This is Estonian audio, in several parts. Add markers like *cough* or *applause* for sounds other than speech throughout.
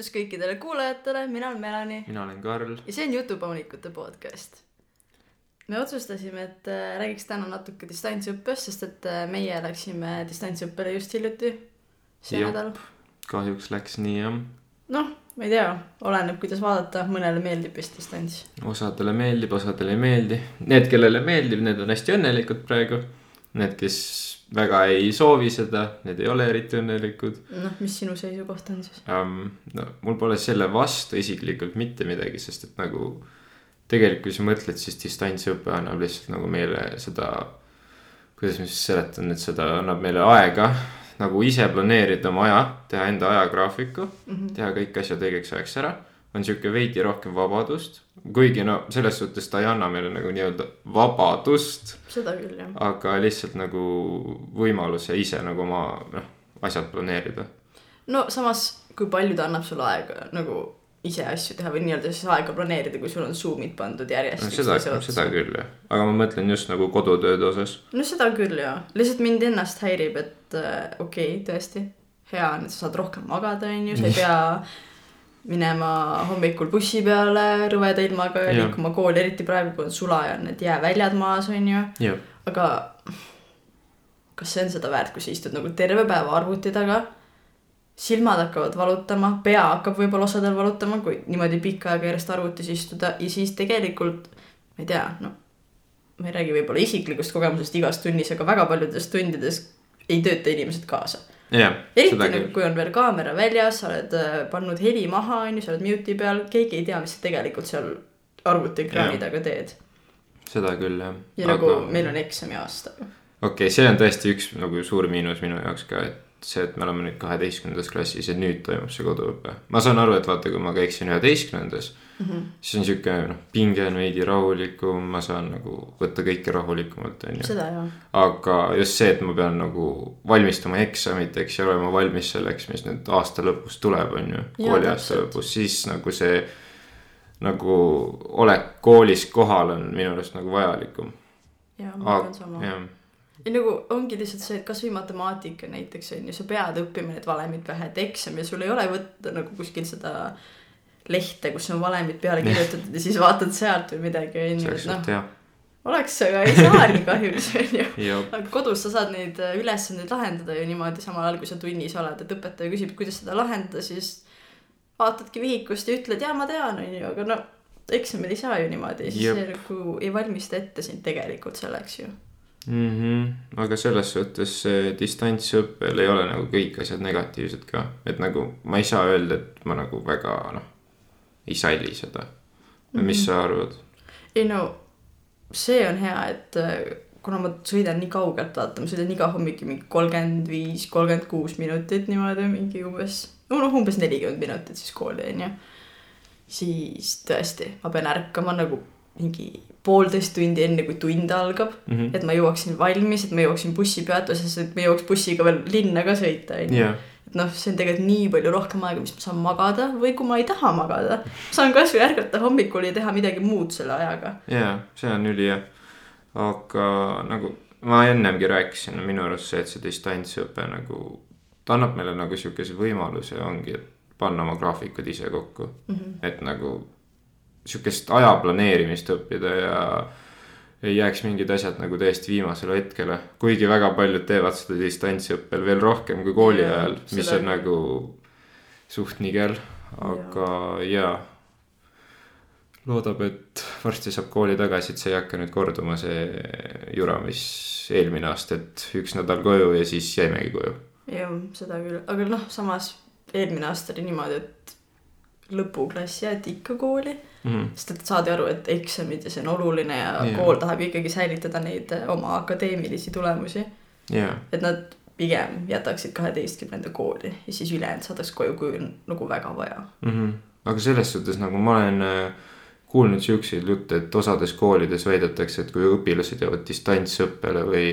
tervitus kõikidele kuulajatele, mina olen Melani mina olen Karl. ja see on Jutupaunikute podcast. me otsustasime, et äh, räägiks täna natuke distantsõppest, sest et äh, meie läksime distantsõppele just hiljuti, see Jop. nädal. kahjuks läks nii jah. noh, ma ei tea, oleneb, kuidas vaadata, mõnele meeldib vist distants. osadele meeldib, osadele ei meeldi. Need, kellele meeldib, need on hästi õnnelikud praegu. Need, kes väga ei soovi seda, need ei ole eriti õnnelikud noh, mis sinu seisukoht on siis? um,. no mul pole selle vastu isiklikult mitte midagi, sest et nagu tegelikult, kui sa mõtled, siis distantsõpe annab lihtsalt nagu meile seda, kuidas ma siis seletan, et seda annab meile aega nagu ise planeerida oma aja, teha enda ajagraafiku mm, -hmm. teha kõik asjad õigeks ajaks ära. On sihuke veidi rohkem vabadust, kuigi no selles suhtes ta ei anna meile nagu nii-öelda vabadust, seda küll jah. aga lihtsalt nagu võimaluse ise nagu oma noh, asjad planeerida. No samas, kui palju ta annab sulle aega nagu ise asju teha või nii-öelda siis aega planeerida, kui sul on Zoom'id pandud järjest no seda, seda küll jah, aga ma mõtlen just nagu kodutööde osas. no seda küll jaa, lihtsalt mind ennast häirib, et äh, okei okay,, tõesti, hea on, et sa saad rohkem magada, onju, sa ei *laughs* pea minema hommikul bussi peale rõveda ilmaga ja liikuma kooli, eriti praegu, kui on sula ja on need jääväljad maas, onju. jah, aga kas see on seda väärt, kui sa istud nagu terve päeva arvuti taga, silmad hakkavad valutama, pea hakkab võib-olla osadel valutama, kui niimoodi pikka aega järjest arvutis istuda ja siis tegelikult ma ei tea, noh, ma ei räägi võib-olla isiklikust kogemusest igas tunnis, aga väga paljudes tundides ei tööta inimesed kaasa. jah, eriti nagu, kui on veel kaamera väljas, sa oled äh, pannud heli maha, on ju, sa oled mute'i peal, keegi ei tea, mis sa tegelikult seal arvutiekraani Jah. taga teed. seda küll jah. ja aga... nagu meil on eksami aasta. okei okay,, see on tõesti üks nagu suur miinus minu jaoks ka, et see, et me oleme nüüd kaheteistkümnendas klassis ja nüüd toimub see koduõpe. ma saan aru, et vaata, kui ma käiksin üheteistkümnendas mm. -hmm. siis on sihuke noh, pinge on veidi rahulikum, ma saan nagu võtta kõike rahulikumalt, on ju. aga just see, et ma pean nagu valmistuma eksamiteks ja olema valmis selleks, mis nüüd aasta lõpus tuleb, on ju. Jaa, kooliaasta lõpus, siis nagu see nagu olek koolis kohal on minu arust nagu vajalikum. ja ma arvan sama. ei nagu ongi lihtsalt see, et kasvõi matemaatika näiteks on ju, sa pead õppima need valemid pähe, et eksam ja sul ei ole võtta nagu kuskil seda lehte, kus on valemid peale kirjutatud ja siis vaatad sealt või midagi on see ju, oleks noh suht, hea. oleks, aga ei saa nii kahjuks on ju. jah, aga kodus sa saad neid äh, ülesandeid lahendada ju niimoodi samal ajal, kui sa tunnis oled, et õpetaja küsib, kuidas seda lahendada, siis vaatadki vihikust ja ütled, jaa, ma tean, on ju, aga no eksamil ei saa ju niimoodi, siis see nagu ei valmista ette sind tegelikult selleks ju. mm. -hmm. aga selles suhtes see distantsõppel ei ole nagu kõik asjad negatiivsed ka, et nagu ma ei saa öelda, et ma nagu väga noh, ei salli seda. mis sa arvad? ei no see on hea, et äh, kuna ma sõidan nii kaugelt, vaata, ma sõidan iga hommik mingi kolmkümmend viis, kolmkümmend kuus minutit niimoodi mingi umbes, no noh, umbes nelikümmend minutit siis kooli onju. siis tõesti, ma pean ärkama nagu mingi poolteist tundi enne, kui tund algab mm. Mhm. -hmm. et ma jõuaksin valmis, et ma jõuaksin bussipeatusesse, et ma jõuaks bussiga veel linna ka sõita onju jah, et noh, see on tegelikult nii palju rohkem aega, mis ma saan magada või kui ma ei taha magada, saan kasvõi ärgata hommikul ja teha midagi muud selle ajaga. jaa, see on ülihea. aga nagu ma ennemgi rääkisin, minu arust see, et see distantsõpe nagu, ta annab meile nagu sihukese võimaluse ongi, et panna oma graafikud ise kokku mm. -hmm. et nagu sihukest aja planeerimist õppida ja ei jääks mingid asjad nagu täiesti viimasele hetkele, kuigi väga paljud teevad seda distantsõppel veel rohkem kui kooli Jaa, ajal, mis on nagu suht nigel, aga jaa. Loodab, et varsti saab kooli tagasi, et see ei hakka nüüd korduma, see jura, mis eelmine aasta, et üks nädal koju ja siis jäimegi koju. jah, seda küll, aga noh, samas eelmine aasta oli niimoodi, et lõpuklass jäeti ikka kooli Mm -hmm. sest et saadi aru, et eksamid ja see on oluline ja Jaa. kool tahab ikkagi säilitada neid eh, oma akadeemilisi tulemusi. jaa, et nad pigem jätaksid kaheteistkümnenda kooli ja siis ülejäänud saadaks koju, kui on nagu väga vaja. Mhm. aga selles suhtes nagu ma olen äh, kuulnud siukseid jutte, et osades koolides väidetakse, et kui õpilased jäävad distantsõppele või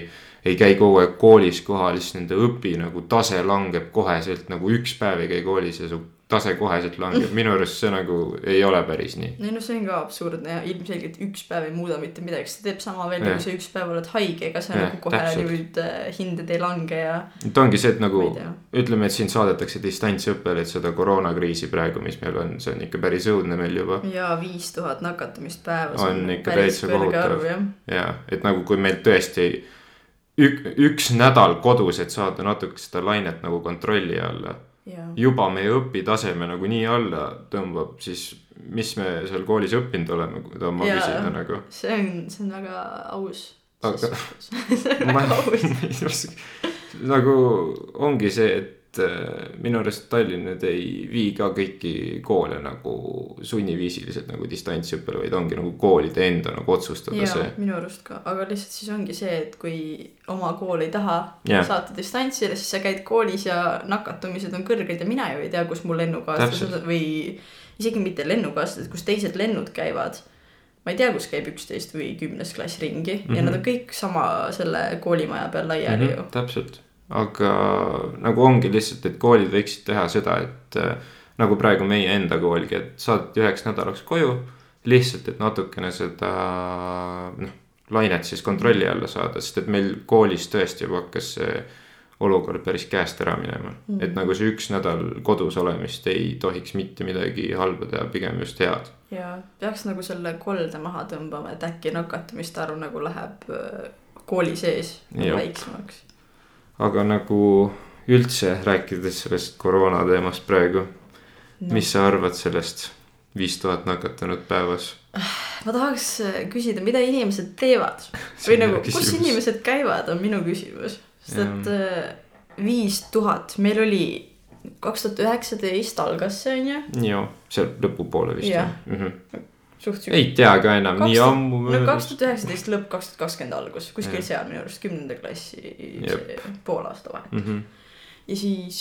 ei käi kogu aeg koolis kohal, siis nende õpi nagu tase langeb koheselt nagu üks päev ei käi koolis ja su tase koheselt langeb, minu arust see nagu ei ole päris nii. ei no see on ka absurdne ja ilmselgelt üks päev ei muuda mitte midagi, see teeb sama veel, kui sa üks päev oled haige, ega see Jah, nagu kohe nüüd äh, hinded ei lange ja et ongi see, et nagu ütleme, et siin saadetakse distantsõppele, et seda koroonakriisi praegu, mis meil on, see on ikka päris õudne meil juba. ja viis tuhat nakatumist päevas On ikka täitsa kohutav. ja, et nagu kui meil tõesti ük, üks nädal kodus, et saada natuke seda lainet nagu kontrolli alla. Juba meie õpitaseme nagu nii alla tõmbab, siis mis me seal koolis õppinud oleme, kui ma küsida nagu. see on, see on väga aus. Aga- see on *laughs* ma väga aus. ei oska, nagu ongi see, et minu arust Tallinn nüüd ei vii ka kõiki koole nagu sunniviisiliselt nagu distantsõppele, vaid ongi nagu koolide enda nagu otsustada jaa see., minu arust ka, aga lihtsalt siis ongi see, et kui oma kool ei taha Jah. saata distantsile, siis sa käid koolis ja nakatumised on kõrged ja mina ju ei tea, kus mu lennukaaslased või isegi mitte lennukaaslased, kus teised lennud käivad. ma ei tea, kus käib üksteist või kümnes klass ringi mm -hmm. ja Mhm. nad on kõik sama selle koolimaja peal laiali mm -hmm. ju. täpselt, aga nagu ongi lihtsalt, et koolid võiksid teha seda, et äh, nagu praegu meie enda koolgi, et saadeti üheks nädalaks koju. lihtsalt, et natukene seda noh, lainet siis kontrolli alla saada, sest et meil koolis tõesti juba hakkas see olukord päris käest ära minema mm. Et nagu see üks nädal kodus olemist ei tohiks mitte midagi halba teha, pigem just head. ja peaks nagu selle kolde maha tõmbama, et äkki nakatumiste arv nagu läheb äh, kooli sees nagu väiksemaks. Aga nagu üldse rääkides sellest koroona teemast praegu no., mis sa arvad sellest viis tuhat nakatunut päevas? ma tahaks äh, küsida, mida inimesed teevad *laughs* või nagu kus inimesed käivad, on minu küsimus. sest et äh, viis tuhat, meil oli kaks tuhat üheksateist algas see on ju, joo, seal lõpupoole vist Jah. mm. -hmm. Suht ei tea ka enam, Kaks nii tuhat- ammu no kaks möödas. tuhat üheksateist lõpp, kaks tuhat kakskümmend algus, kuskil Jah. seal minu arust kümnenda klassi see poolaasta vahe. Mhm. ja siis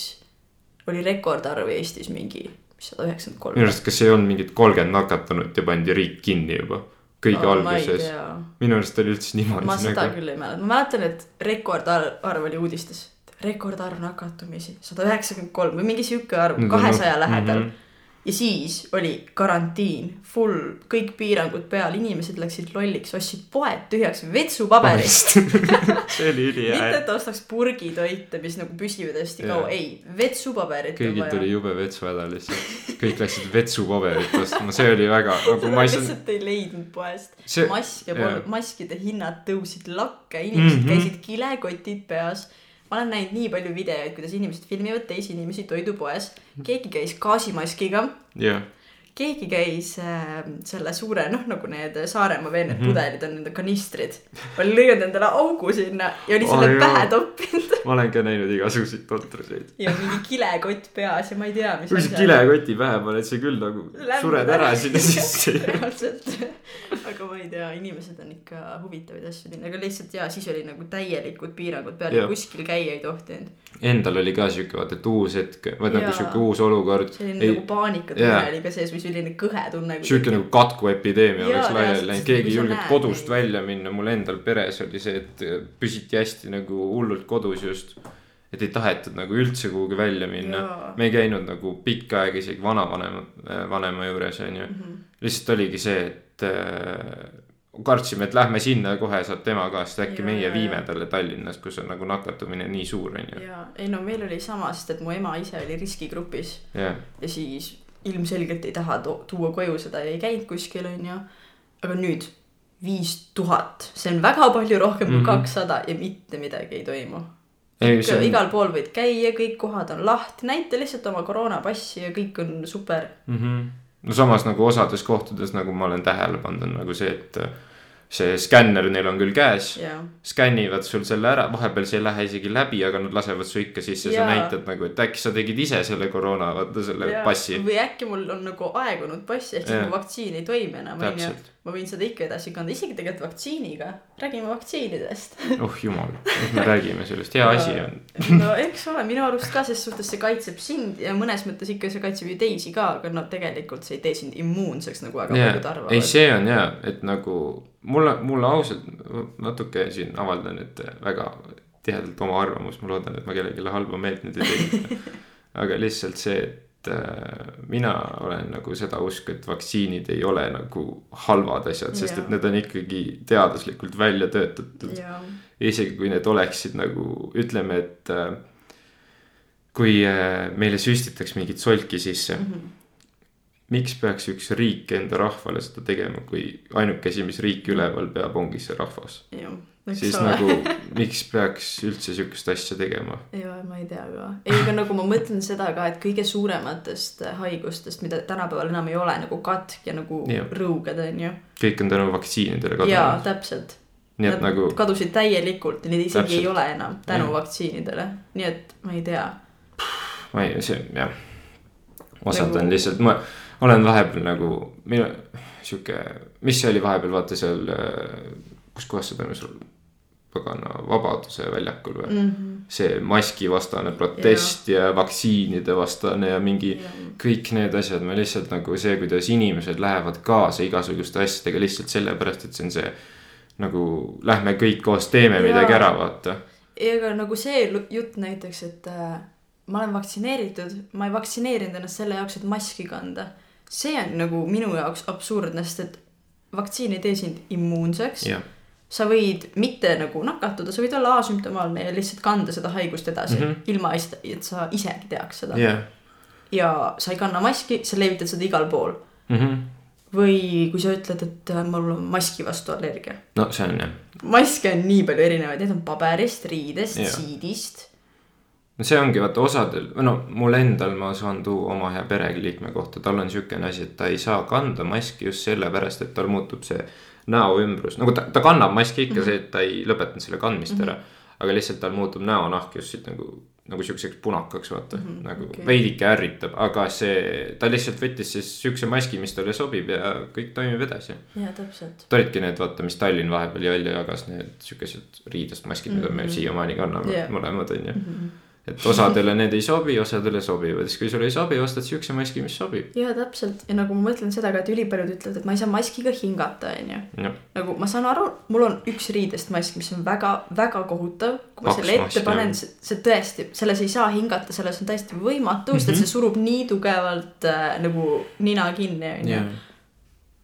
oli rekordarv Eestis mingi sada üheksakümmend kolm. minu arust, kas ei olnud mingit kolmkümmend nakatunut ja pandi riik kinni juba kõige ei alguses. minu arust oli üldse niimoodi ma seda nagu. küll ei mäleta, ma mäletan, et rekordarv oli uudistes. rekordarv nakatumisi, sada üheksakümmend kolm või mingi sihuke arv, kahesaja lähedal. Mhm. Ja siis oli karantiin, full, kõik piirangud peal, inimesed läksid lolliks, ostsid poed tühjaks vetsupaberist. *laughs* see oli mitte, ülihea. et ostaks purgitoite, mis nagu püsivad hästi kaua, ei, vetsupaberit kõigil tuli jube vetsuhäda lihtsalt, kõik läksid vetsupaberit ostma, see oli väga *laughs* nagu ma ei saa, lihtsalt ei leidnud poest. see, maske polnud, maskide hinnad tõusid lakke, inimesed mm. -hmm. käisid kilekotid peas. Ma olen näinud nii palju videoid, kuidas inimesed filmivad teisi inimesi toidupoes. keegi käis gaasimaskiga, jah, keegi käis äh, selle suure, noh nagu need Saaremaa veel need mm. -hmm. pudelid on, need kanistrid. oli lõiganud endale augu sinna ja oli selle jaa. pähe toppinud ma olen ka näinud igasuguseid totraseid. ja mingi kilekott peas ja ma ei tea, mis kui sa kilekoti pähe paned, sa küll nagu sured ära sinna sisse. *laughs* reaalselt, aga ma ei tea, inimesed on ikka huvitavaid asju teinud, aga lihtsalt ja siis oli nagu täielikud piirangud peal ja kuskil käia ei tohtinud. Endal oli ka siuke vaata, et uus hetk, või nagu siuke uus olukord. selline nagu paanikatunne jaa. oli ka sees või selline kõhe tunne. siuke nagu katkuepideemia oleks laiali läinud, keegi ei julgenud kodust neid- välja minna, mul endal peres oli see, et püsiti hästi nagu hullult kodus just. et ei tahetud nagu üldse kuhugi välja minna me ei käinud nagu pikka aega isegi vanavanema, vanema juures on ju. Mhm. lihtsalt oligi see, et äh, kartsime, et lähme sinna ja kohe saab tema ka, sest äkki Jaa, meie jaa, viime talle Tallinnas, kus on nagu nakatumine nii suur on ju. ja ei no meil oli sama, sest et mu ema ise oli riskigrupis ja siis ilmselgelt ei taha tuua koju seda ja ei käinud kuskil onju. aga nüüd viis tuhat, see on väga palju rohkem kui Mhm. kakssada ja mitte midagi ei toimu. on, igal pool võid käia, kõik kohad on lahti, näita lihtsalt oma koroonapassi ja kõik on super. mm. -hmm. no samas nagu osades kohtades, nagu ma olen tähele pannud, on nagu see, et see skänner neil on küll käes, ja, skännivad sul selle ära, vahepeal see ei lähe isegi läbi, aga nad lasevad su ikka sisse, sa Jaa. näitad nagu, et äkki sa tegid ise selle koroona, vaata selle ja passi. või äkki mul on nagu aegunud pass ehk siis mu vaktsiin ei toimi enam onju ma võin seda ikka edasi kanda, isegi tegelikult vaktsiiniga, räägime vaktsiinidest. oh jumal, me räägime sellest, hea asi on. no eks ole, minu arust ka ses suhtes see kaitseb sind ja mõnes mõttes ikka see kaitseb ju teisi ka, aga no tegelikult see ei tee sind immuunseks nagu väga jaa paljud, arvavad ei. see on hea, et nagu mulle, mulle ausalt natuke siin avaldan, et väga tihedalt oma arvamust, ma loodan, et ma kellelegi halba meelt nüüd ei tekita. *laughs* aga lihtsalt see, et mina olen nagu seda usku, et vaktsiinid ei ole nagu halvad asjad, sest et need on ikkagi teaduslikult välja töötatud. isegi kui need oleksid nagu ütleme, et äh, kui äh, meile süstitaks mingit solki sisse, Mhm. Miks peaks üks riik enda rahvale seda tegema, kui ainuke asi, mis riiki üleval peab, ongi see rahvas. siis nagu, miks peaks üldse sihukest asja tegema? ja ma ei tea ka, ei aga nagu ma mõtlen seda ka, et kõige suurematest haigustest, mida tänapäeval enam ei ole nagu katk ja nagu Jah. rõuged on ju. kõik on tänu vaktsiinidele jaa, kadunud. täpselt. nii et Nad nagu kadusid täielikult ja neid isegi Täpselt. ei ole enam tänu Jah. vaktsiinidele, nii et ma ei tea. ma ei, see jah. osad Nagu- on lihtsalt, ma olen vahepeal nagu, minu sihuke, mis see oli vahepeal, vaata seal, kus kohas see toimus, pagana Vabaduse väljakul või mm.? Mhm. see maskivastane protest ja, ja vaktsiinide vastane ja mingi kõik need asjad, ma lihtsalt nagu see, kuidas inimesed lähevad kaasa igasuguste asjadega lihtsalt sellepärast, et see on see nagu lähme kõik koos teeme Jaa. midagi ära, vaata. ega nagu see jutt näiteks, et äh, ma olen vaktsineeritud, ma ei vaktsineerinud ennast selle jaoks, et maski kanda. See on nagu minu jaoks absurdne, sest et vaktsiin ei tee sind immuunseks. jah, sa võid mitte nagu nakatuda, sa võid olla asümptomaalne ja lihtsalt kanda seda haigust edasi mm. -hmm. ilma, et sa isegi teaks seda. jah. ja sa ei kanna maski, sa levitad seda igal pool. Mhm. või kui sa ütled, et äh, mul on maski vastu allergia. no see on jah maske on nii palju erinevaid, need on paberist, riidest siidist. No see ongi vaata osadel, no mul endal ma saan tuua oma hea pereliikme kohta, tal on siukene asi, et ta ei saa kanda maski just sellepärast, et tal muutub see näoümbrus, nagu ta, ta kannab maski ikka mm, -hmm. see, et ta ei lõpetanud selle kandmist mm -hmm. ära. aga lihtsalt tal muutub näonahk just siit nagu, nagu siukseks punakaks, vaata mm, -hmm. nagu okay. veidike ärritab, aga see, ta lihtsalt võttis siis siukse maski, mis talle sobib ja kõik toimib edasi. jaa, täpselt. Need olidki need, vaata, mis Tallinn vahepeal välja jagas, need siukesed riidest maskid mm, -hmm. mida me Mhm. siiamaani kanname yeah. mõlemad on ju. Et osadele need ei sobi, osadele sobivad, siis kui sulle ei sobi, ostad siukse maski, mis sobib. jaa, täpselt ja nagu ma mõtlen seda ka, et ülipaljud ütlevad, et ma ei saa maskiga hingata, onju. nagu ma saan aru, mul on üks riidest mask, mis on väga-väga kohutav. kui ma Paks selle ette mask, panen, see tõesti, selles ei saa hingata, selles on täiesti võimatu mm, -hmm. sest Mhm. et see surub nii tugevalt äh, nagu nina kinni, onju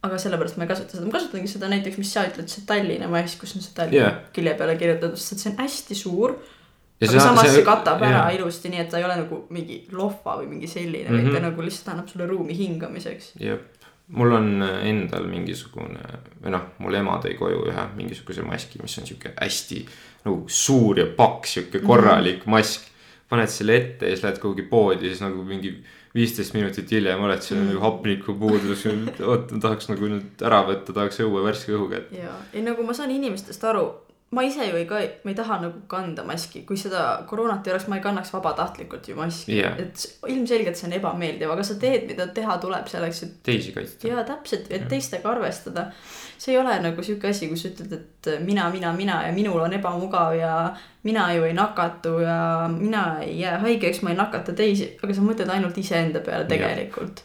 aga sellepärast ma ei kasuta seda, ma kasutangi seda näiteks, mis sa ütled, see Tallinna mask, kus on see Tallinna Jah. külje peale kirjutatud, sest et see on hästi suur. Ja aga see- samas see, see- katab ära jah. ilusti, nii et ta ei ole nagu mingi lohva või mingi selline mm, -hmm. Mhm. vaid ta nagu lihtsalt annab sulle ruumi hingamiseks. jep, mul on endal mingisugune või noh, mul ema tõi koju ühe mingisuguse maski, mis on sihuke hästi nagu suur ja paks, sihuke korralik mask. paned selle ette ja siis lähed kuhugi poodi, siis nagu mingi viisteist minutit hiljem oled seal Mm. nagu hapnikupuudus, oot, tahaks nagu nüüd ära võtta, tahaks õue värske õhuga, et ja, ei nagu ma saan inimestest aru, ma ise ju ei ka, ma ei taha nagu kanda maski, kui seda koroonat ei oleks, ma ei kannaks vabatahtlikult ju maski Jah. et ilmselgelt see on ebameeldiv, aga sa teed, mida teha tuleb selleks, et teisi kaitsta. jaa, täpselt, et teistega arvestada. see ei ole nagu sihuke asi, kus ütled, et mina, mina, mina ja minul on ebamugav ja mina ju ei nakatu ja mina ei jää haigeks, ma ei nakata teisi, aga sa mõtled ainult iseenda peale tegelikult.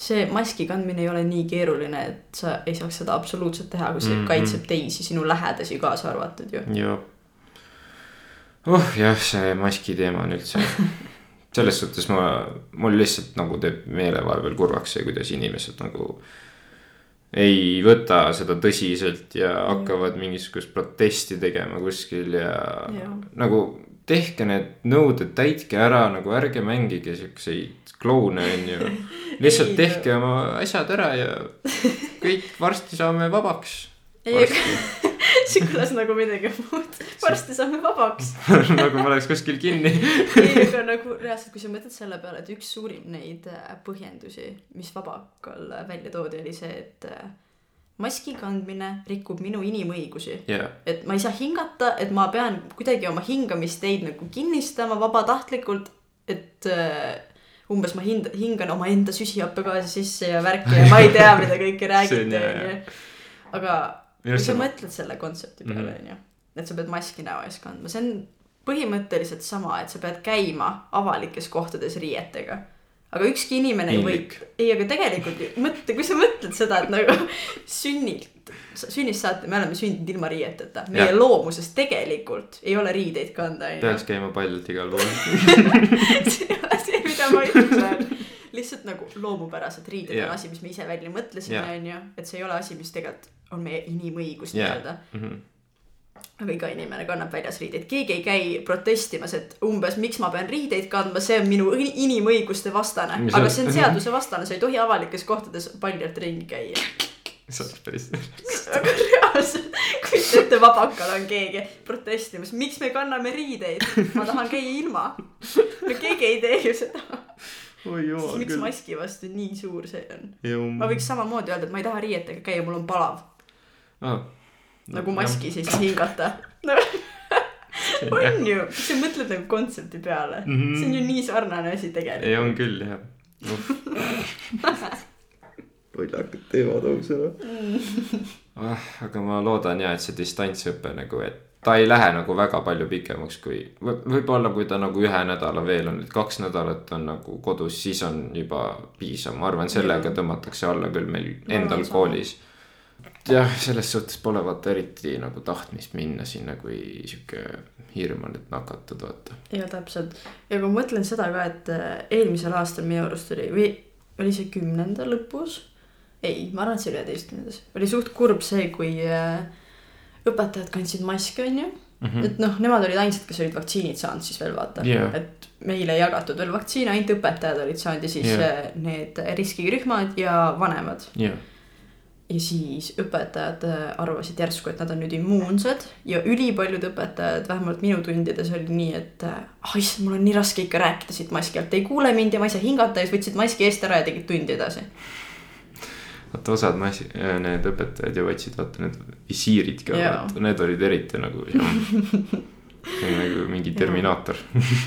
See maski kandmine ei ole nii keeruline, et sa ei saaks seda absoluutselt teha, kui see mm. -hmm. kaitseb teisi, sinu lähedasi kaasa arvatud ju. jah. oh jah, see maski teema on üldse, *laughs* selles suhtes ma, mul lihtsalt nagu teeb meele vahepeal kurvaks see, kuidas inimesed nagu ei võta seda tõsiselt ja hakkavad mingisugust protesti tegema kuskil ja, ja. Nagu tehke need nõuded, täitke ära, nagu ärge mängige siukseid kloune, onju. *laughs* lihtsalt Ei, tehke oma asjad ära ja kõik *laughs* varsti saame vabaks. *laughs* see kõlas nagu midagi muud. varsti saame vabaks. nagu ma oleks kuskil kinni. ei, aga nagu reaalselt, kui sa mõtled selle peale, et üks suurim neid põhjendusi, mis Vabakal välja toodi, oli see, et maski kandmine rikub minu inimõigusi. jaa, et ma ei saa hingata, et ma pean kuidagi oma hingamisteid nagu kinnistama vabatahtlikult, et äh, umbes ma hind-, hingan omaenda süsihappegaasi sisse ja värki ja ma ei tea, mida kõike *laughs* räägite, onju. aga kui sa mõtled selle kontsepti peale, Mhm. onju, et sa pead maski näo ees kandma, see on põhimõtteliselt sama, et sa pead käima avalikes kohtades riietega. Aga ükski inimene ei või ei, aga tegelikult mõtle, kui sa mõtled seda, et nagu sünnilt, sünnist saati me oleme sündinud ilma riieteta, meie Jah. loomuses tegelikult ei ole riideid kanda, peaks. käima paljalt igal pool. *laughs* see ole see, mida ma ütlen. lihtsalt nagu loomupäraselt riided Jaa. on asi, mis me ise välja mõtlesime, onju. et see ei ole asi, mis tegelikult on meie inimõigus Jaa. nii-öelda. Mhm. Aga iga inimene kannab väljas riideid, keegi ei käi protestimas, et umbes miks ma pean riideid kandma, see on minu inimõiguste vastane. Aga see on *laughs* seadusevastane, sa ei tohi avalikes kohtades paljalt ringi käia. *laughs* see oleks päris. *laughs* aga reaalselt, kujuta ette, vabakal on keegi protestimas, miks me kanname riideid, ma tahan käia ilma. no keegi ei tee ju seda, oi jumal miks küll. maski vastu nii suur see on? ma ma võiks samamoodi öelda, et ma ei taha riietega käia, mul on palav, ah,. Nagu maskis ei saa hingata. *laughs* on ju, sa mõtled nagu kontsepti peale mm. -hmm. see on ju nii sarnane asi ei, tegelikult. on küll jah lollakad *laughs* teemad ausõna *laughs* ah,. aga ma loodan ja, et see distantsõpe nagu, et ta ei lähe nagu väga palju pikemaks kui võib-olla kui ta nagu ühe nädala veel on, et kaks nädalat on nagu kodus, siis on juba piisav, ma arvan, sellega tõmmatakse alla küll meil endal koolis. jah, selles suhtes pole vaata eriti nagu tahtmist minna sinna, kui sihuke hirm on, et nakatud, vaata. ja täpselt ja kui ma mõtlen seda ka, et äh, eelmisel aastal minu arust oli või oli see kümnenda lõpus. ei, ma arvan, et see oli üheteistkümnendas, oli suht kurb see, kui äh, õpetajad kandsid maske, onju. Mhm. et noh, nemad olid ainsad, kes olid vaktsiinid saanud siis veel vaata Jaa. et meile ei jagatud veel vaktsiine, ainult õpetajad olid saanud ja siis yeah. need riskirühmad ja vanemad. jah, ja siis õpetajad äh, arvasid järsku, et nad on nüüd immuunsed ja ülipaljud õpetajad, vähemalt minu tundides oli nii, et äh, ah issand, mul on nii raske ikka rääkida siit maski alt, ei kuule mind ja ma ei saa hingata ja siis võtsid maski eest ära ja tegid tundi edasi. vaata osad massi-, need õpetajad ju võtsid vaata need visiirid ka need olid eriti nagu. *laughs* nagu mingi Terminaator.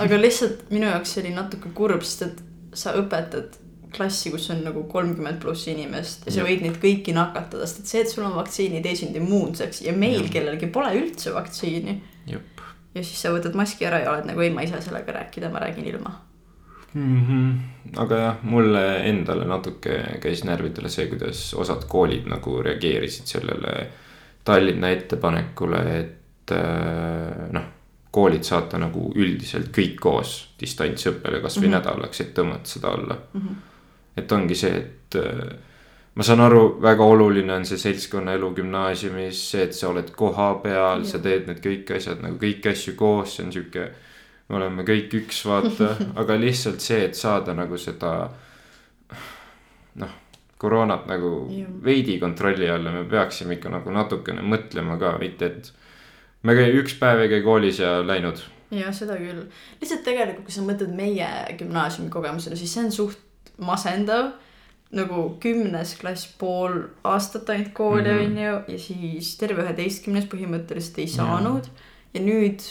aga lihtsalt minu jaoks see oli natuke kurb, sest et sa õpetad klassi, kus on nagu kolmkümmend pluss inimest ja sa võid neid kõiki nakatada, sest et see, et sul on vaktsiin, ei tee sind immuunseks ja meil Jah. kellelgi pole üldse vaktsiini. ja siis sa võtad maski ära ja oled nagu ei, ma ei saa sellega rääkida, ma räägin ilma. mm. -hmm. aga jah, mulle endale natuke käis närvidele see, kuidas osad koolid nagu reageerisid sellele Tallinna ettepanekule, et äh, noh, koolid saata nagu üldiselt kõik koos distantsõppele kasvõi mm. -hmm. nädalaks, et tõmmata seda alla Mm -hmm. Et ongi see, et äh, ma saan aru, väga oluline on see seltskonnaelu gümnaasiumis, see, et sa oled kohapeal, sa Jah. teed need kõik asjad nagu kõiki asju koos, see on sihuke. me oleme kõik üks, vaata, *laughs* aga lihtsalt see, et saada nagu seda. noh, koroonat nagu Jah. veidi kontrolli alla, me peaksime ikka nagu natukene mõtlema ka, mitte et. me käi- üks päev ei käi koolis ja läinud. ja seda küll, lihtsalt tegelikult, kui sa mõtled meie gümnaasiumi kogemusele, siis see on suht masendav. nagu kümnes klass pool aastat ainult kooli Mhm. on ju ja siis terve üheteistkümnes põhimõtteliselt ei saanud. ja nüüd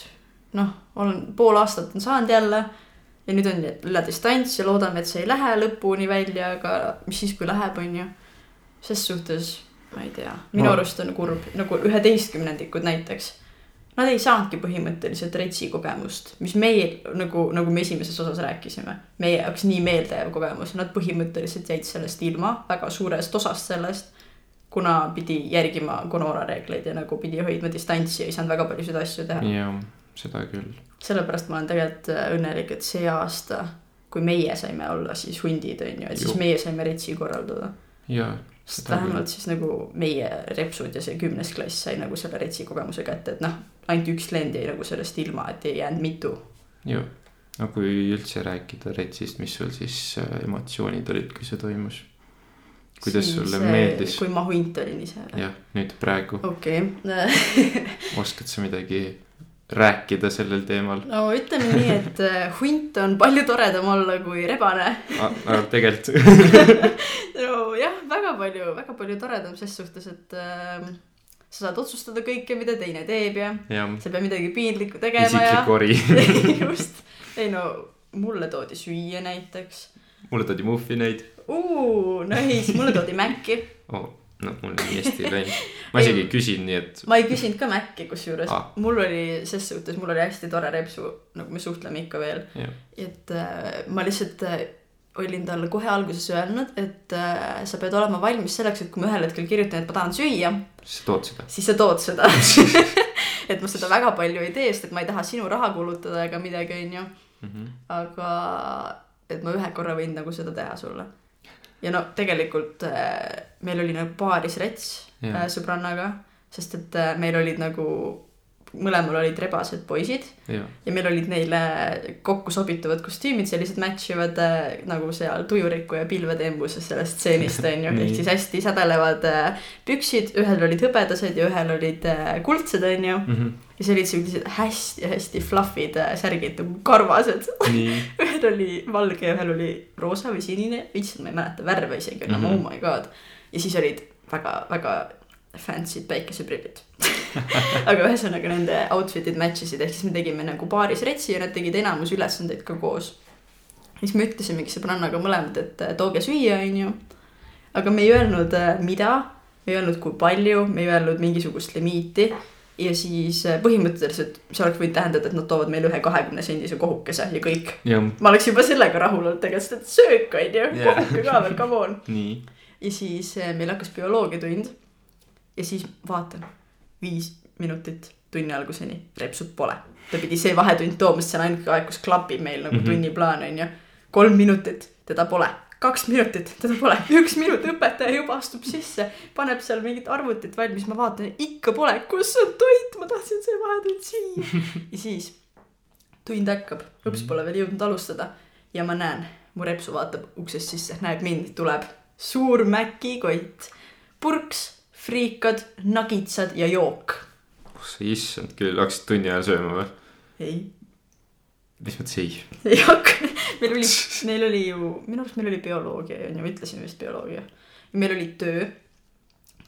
noh, olen pool aastat on saanud jälle. ja nüüd on jälle distants ja loodame, et see ei lähe lõpuni välja, aga mis siis, kui läheb, on ju. ses suhtes ma ei tea, minu Ma- arust on kurb nagu üheteistkümnendikud näiteks Nad ei saanudki põhimõtteliselt retsi kogemust, mis meil nagu, nagu me esimeses osas rääkisime, meie jaoks nii meeldejääv kogemus, nad põhimõtteliselt jäid sellest ilma, väga suurest osast sellest. kuna pidi järgima koroona reegleid ja nagu pidi hoidma distantsi ja ei saanud väga paljusid asju teha. jah, seda küll. sellepärast ma olen tegelikult äh, õnnelik, et see aasta, kui meie saime olla siis hundid, on ju, et siis Ju. meie saime retsi korraldada. ja, sest küll. vähemalt siis nagu meie repsud ja see kümnes klass sai nagu selle retsi kogemuse kätte, et noh, ainult üks klient jäi nagu sellest ilma, et ei jäänud mitu. jah, no kui üldse rääkida Retsist, mis sul siis äh, emotsioonid olid, kui see toimus? kuidas sulle äh, meeldis? kui ma hunt olin ise? jah, nüüd praegu okei, *laughs* oskad sa midagi rääkida sellel teemal? no ütleme nii, et äh, hunt on palju toredam olla kui rebane. tegelikult *laughs* nojah, väga palju, väga palju toredam ses suhtes, et äh, sa saad otsustada kõike, mida teine teeb ja jah, sa ei pea midagi piinlikku tegema ja isiklik. ori. *laughs* *laughs* just, ei no mulle toodi süüa näiteks. mulle toodi muffineid nice, mulle toodi Maci. oh,. No mul nii hästi ei läinud. *laughs* ma isegi ei küsinud, nii et ma ei küsinud ka Maci kusjuures Ah. mul oli ses suhtes, mul oli hästi tore repsu, nagu me suhtleme ikka veel. et äh, ma lihtsalt äh, olin talle kohe alguses öelnud, et äh, sa pead olema valmis selleks, et kui ma ühel hetkel kirjutan, et ma tahan süüa, sa tood seda. siis sa tood seda. *laughs* *laughs* et ma seda väga palju ei tee, sest et ma ei taha sinu raha kulutada ega midagi, onju. Mhm. aga et ma ühe korra võin nagu seda teha sulle. Ja no tegelikult äh, meil oli nagu paaris rets Jah. äh, sõbrannaga, sest et äh, meil olid nagu, mõlemal olid rebased poisid jah, ja meil olid neile kokku sobituvad kostüümid, sellised match ivad nagu seal tujuriku ja pilvede embuses sellest stseenist onju, *laughs* Nii. ehk siis hästi sädelevad püksid, ühel olid hõbedased ja ühel olid kuldsed onju. Mhm. Ja siis olid sellised hästi-hästi fluffid äh, särgid nagu karvased. *laughs* ühel oli valge ja ühel oli roosa või sinine, issand, ma ei mäleta värve isegi enam mm. -hmm. oh my god. ja siis olid väga-väga fancy'd päikeseprillid. *laughs* aga ühesõnaga nende outfit'id match isid, ehk siis me tegime nagu paaris retsi ja nad tegid enamus ülesandeid ka koos. siis me ütlesimegi sõbrannaga mõlemad, et äh, tooge süüa, onju. aga me ei öelnud, mida, me ei öelnud, kui palju, me ei öelnud mingisugust limiiti ja siis äh, põhimõtteliselt see oleks võinud tähendada, et nad toovad meile ühe kahekümne sendise kohukese ja kõik. ma oleks juba sellega rahul olnud tegelikult, sest et söök on ju Jah. kohuke ka veel, come on. *laughs* ja siis eh, meil hakkas bioloogiatund. ja siis vaatan, viis minutit tunni alguseni, repsut pole. ta pidi see vahetund tooma, sest see on ainuke aeg, kus klapib meil nagu mm. -hmm. tunniplaan on ju. kolm minutit, teda pole, kaks minutit, teda pole, *laughs* üks minut, õpetaja juba astub sisse, paneb seal mingit arvutit valmis, ma vaatan, ikka pole, kus on toit, ma tahtsin see vahetund süüa. ja siis tund hakkab, õps pole veel jõudnud alustada. Ja ma näen, mu repsu vaatab uksest sisse, näeb mind, tuleb suur mäkikott, purks, friikad, nagitsad ja jook. oh sa issand küll, hakkasid tunni ajal sööma või? ei, mis mõttes ei? ei hakka, meil oli, meil oli ju, minu arust meil oli bioloogia on ju, ütlesime vist bioloogia. meil oli töö.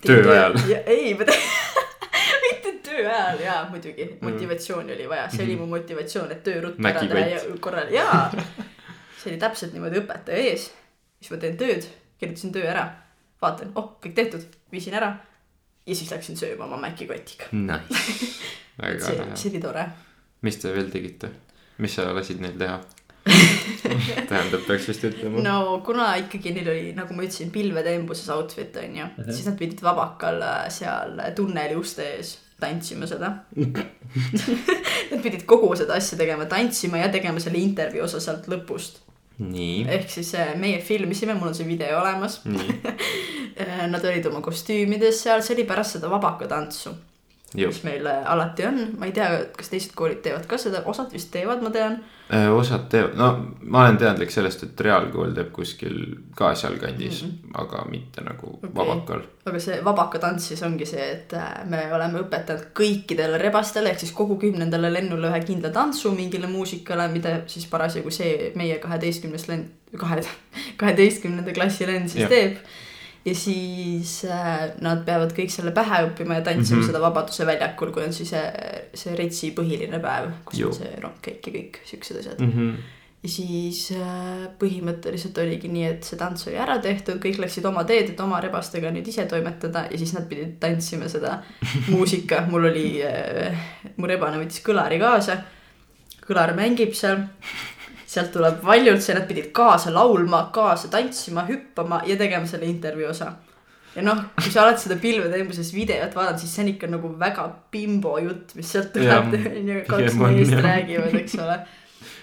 Töö ajal? ei, *laughs* mitte töö ajal jaa, muidugi, motivatsiooni oli vaja, see oli mu motivatsioon, et töö ruttu ära teha ja korral, jaa. see oli täpselt niimoodi õpetaja ees, siis ma teen tööd, kirjutasin töö ära, vaatan, oh, kõik tehtud, viisin ära ja siis läksin sööma oma mäkikotiga. Nice, *laughs* väga see, hea. see oli tore. mis te veel tegite? mis sa lasid neil teha? *laughs* tähendab, peaks vist ütlema. no kuna ikkagi neil oli, nagu ma ütlesin, pilvede embuses outfit on ju, siis nad pidid vabakal äh, seal tunneli uste ees tantsima seda. *laughs* Nad pidid kogu seda asja tegema, tantsima ja tegema selle intervjuu osa sealt lõpust. ehk siis äh, meie filmisime, mul on see video olemas. *laughs* Nad olid oma kostüümides seal, see oli pärast seda vabakatantsu, jõu. Mis meil äh, alati on. ma ei tea, kas teised koolid teevad ka seda, osad vist teevad, ma tean. osad teevad, no ma olen teadlik sellest, et reaalkool teeb kuskil ka sealkandis mm, -hmm. aga mitte nagu okay. vabakal. aga see vabakatants siis ongi see, et äh, me oleme õpetanud kõikidele rebastele ehk siis kogu kümnendale lennule ühe kindla tantsu mingile muusikale, mida siis parasjagu see meie kaheteistkümnes lend, kahe, kaheteistkümnenda klassi lend siis ja. teeb. Ja siis äh, nad peavad kõik selle pähe õppima ja tantsima mm. -hmm. seda Vabaduse väljakul, kui on siis see, see Retsi põhiline päev, kus Ju. on see rongkäik ja kõik siuksed asjad. Mm -hmm. ja siis äh, põhimõtteliselt oligi nii, et see tants oli ära tehtud, kõik läksid oma teed, et oma rebastega nüüd ise toimetada ja siis nad pidid tantsima seda *laughs* muusika, mul oli äh,, mu rebane võttis kõlari kaasa. kõlar mängib seal, sealt tuleb valjult see, nad pidid kaasa laulma, kaasa tantsima, hüppama ja tegema selle intervjuu osa. ja noh, kui sa oled seda pilvede embuses videot vaadanud, siis see on ikka nagu väga bimbo jutt, mis sealt tuleb, onju, kaks meest räägivad, eks ole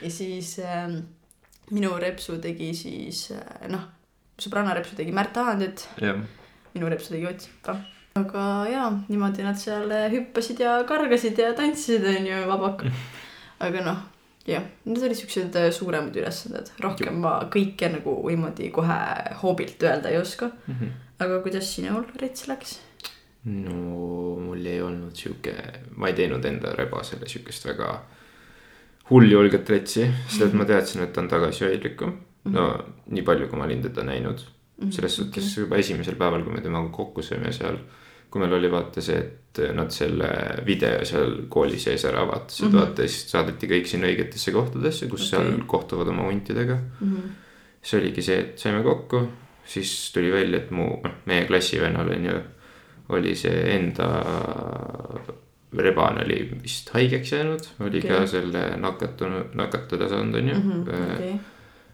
ja siis ähm, minu repsu tegi siis äh, noh, sõbranna repsu tegi Märt Ahandit, jah, minu repsu tegi Ott Sipa. aga jaa, niimoodi nad seal äh, hüppasid ja kargasid ja tantsisid, onju, vabakal. *laughs* aga noh, jah, need olid siuksed äh, suuremad ülesanded, rohkem ma kõike nagu niimoodi kohe hoobilt öelda ei oska. Mhm. aga kuidas sinul rets läks? no mul ei olnud sihuke, ma ei teinud enda rebasele sihukest väga hulljulget retsi, sest et ma teadsin, et ta on tagasihoidlikum. no nii palju, kui ma olin teda näinud, selles suhtes juba esimesel päeval, kui me temaga kokku saime seal. Kui meil oli vaata see, et nad selle video seal kooli sees ära vaatasid mm. -hmm. vaata siis saadeti kõik sinna õigetesse kohtadesse, kus okay. Seal kohtuvad oma huntidega. Mhm. siis oligi see, et saime kokku, siis tuli välja, et mu, noh, meie klassivennal on ju, oli see enda rebane oli vist haigeks jäänud, oli okay. Ka selle nakatunud, nakatada saanud, on ju Mhm, Äh, okei,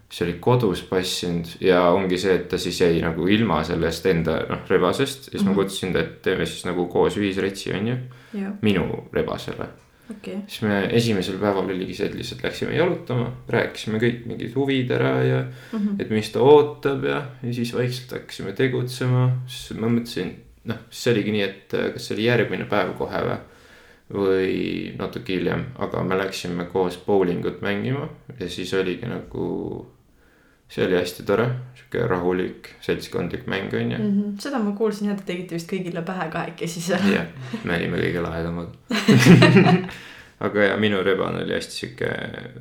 siis oli kodus passinud ja ongi see, et ta siis jäi nagu ilma sellest enda noh rebasest ja siis mm -hmm. Mhm. ma kutsusin ta, et teeme siis nagu koos ühisretsi on ju. minu rebasele okei, siis me esimesel päeval oligi see, et lihtsalt läksime jalutama, rääkisime kõik mingid huvid ära ja et mis ta ootab ja, ja siis vaikselt hakkasime tegutsema, siis ma mõtlesin, noh, see oligi nii, et äh, kas see oli järgmine päev kohe või. või natuke hiljem, aga me läksime koos bowlingut mängima ja siis oligi nagu. See oli hästi tore, sihuke rahulik seltskondlik mäng on ju. seda ma kuulsin jah, te tegite vist kõigile pähe kahekesi seal. jah, me olime kõige lahedamad. *laughs* aga ja minu reban oli hästi sihuke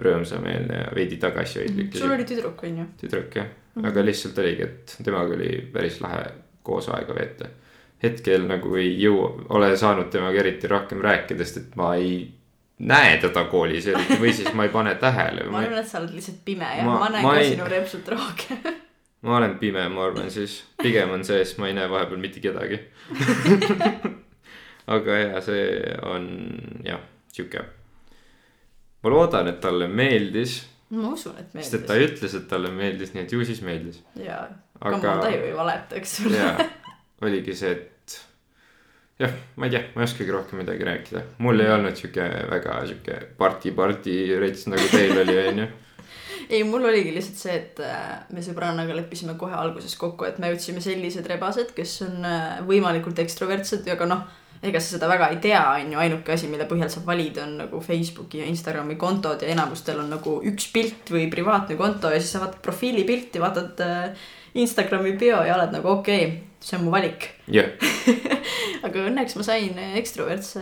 rõõmsameelne ja veidi tagasihoidlik. sul oli tüdruk, on ju? tüdruk jah, aga lihtsalt oligi, et temaga oli päris lahe koos aega veeta. hetkel nagu ei jõua, ole saanud temaga eriti rohkem rääkida, sest et ma ei näe teda koolis eriti või siis ma ei pane tähele. ma arvan, et sa oled lihtsalt pime ja Ma- ma, näen ma ka ei- sinu repsut rohkem. *laughs* ma olen pime, ma arvan siis, pigem on see, sest ma ei näe vahepeal mitte kedagi. *laughs* aga ja see on jah, sihuke. ma loodan, et talle meeldis, ma usun, et sest et ta meeldis. ütles, et talle meeldis, nii et ju siis meeldis. jaa, aga aga ta ju ei valeta, eks ole. jaa, oligi see, et jah, ma ei tea, ma ei oskagi rohkem midagi rääkida. mul ei olnud sihuke väga sihuke parti-parti rets nagu teil oli, onju. *laughs* ei, mul oligi lihtsalt see, et äh, me sõbrannaga leppisime kohe alguses kokku, et me otsime sellised rebased, kes on äh, võimalikult ekstrovertsed, aga noh, ega sa seda väga ei tea, on ju, ainuke asi, mille põhjal saab valida, on nagu Facebooki ja Instagrami kontod ja enamustel on nagu üks pilt või privaatne konto ja siis sa vaatad profiilipilti, vaatad äh, Instagrami bio ja oled nagu okei okay,, see on mu valik. jah, *laughs* aga õnneks ma sain ekstrovertse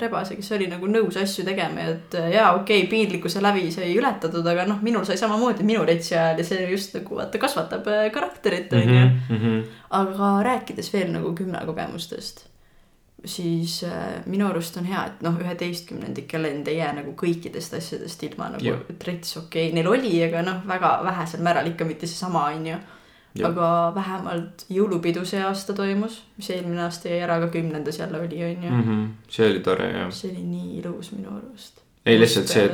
rebase, kes oli nagu nõus asju tegema ja et jaa, okei okay,, piinlikkuse lävi sai ületatud, aga noh, minul sai samamoodi minu retsi ajal ja see just nagu vaata kasvatab äh, karakterit onju. Mhm, aga rääkides veel nagu gümnakogemustest, siis äh, minu arust on hea, et noh, üheteistkümnendikel end ei jää nagu kõikidest asjadest ilma nagu Jah. yeah. trets okei okay., neil oli, aga noh, väga vähesel määral ikka mitte seesama onju. Aga vähemalt jõulupidu see aasta toimus, mis eelmine aasta jäi ära, aga kümnendas jälle oli onju mm. Mhm. see oli tore jah. see oli nii ilus minu arust. ei lihtsalt see,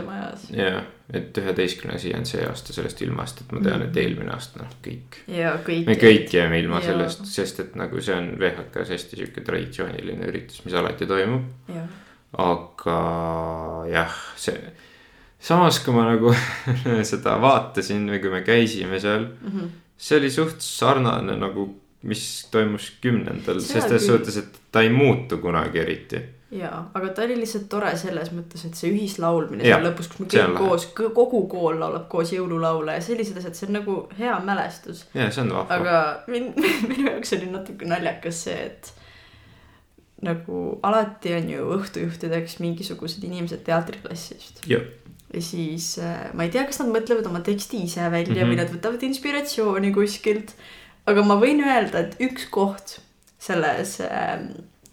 jah, et üheteistkümnes ei jäänud see aasta sellest ilma, sest et ma tean, et eelmine aasta noh, kõik. ja me kõik jääme ilma Jaa. sellest, sest et nagu see on VHK-s hästi sihuke traditsiooniline üritus, mis alati toimub. aga jah, see, samas kui ma nagu *laughs* seda vaatasin või kui me käisime seal mm, Mhm. -hmm. See oli suht sarnane nagu, mis toimus kümnendal, sest selles suhtes, et ta ei muutu kunagi eriti. ja, aga ta oli lihtsalt tore selles mõttes, et see ühislaulmine seal lõpus, kus me kõik koos, kogu kool laulab koos jõululaule ja sellised asjad, see on nagu hea mälestus. ja see on vahva. aga min-, *laughs* minu jaoks oli natuke naljakas see, et nagu alati on ju õhtujuhtideks mingisugused inimesed teatriklassist. jah, ja siis äh, ma ei tea, kas nad mõtlevad oma teksti ise välja mm Mhm. -hmm. või nad võtavad inspiratsiooni kuskilt. aga ma võin öelda, et üks koht selles äh,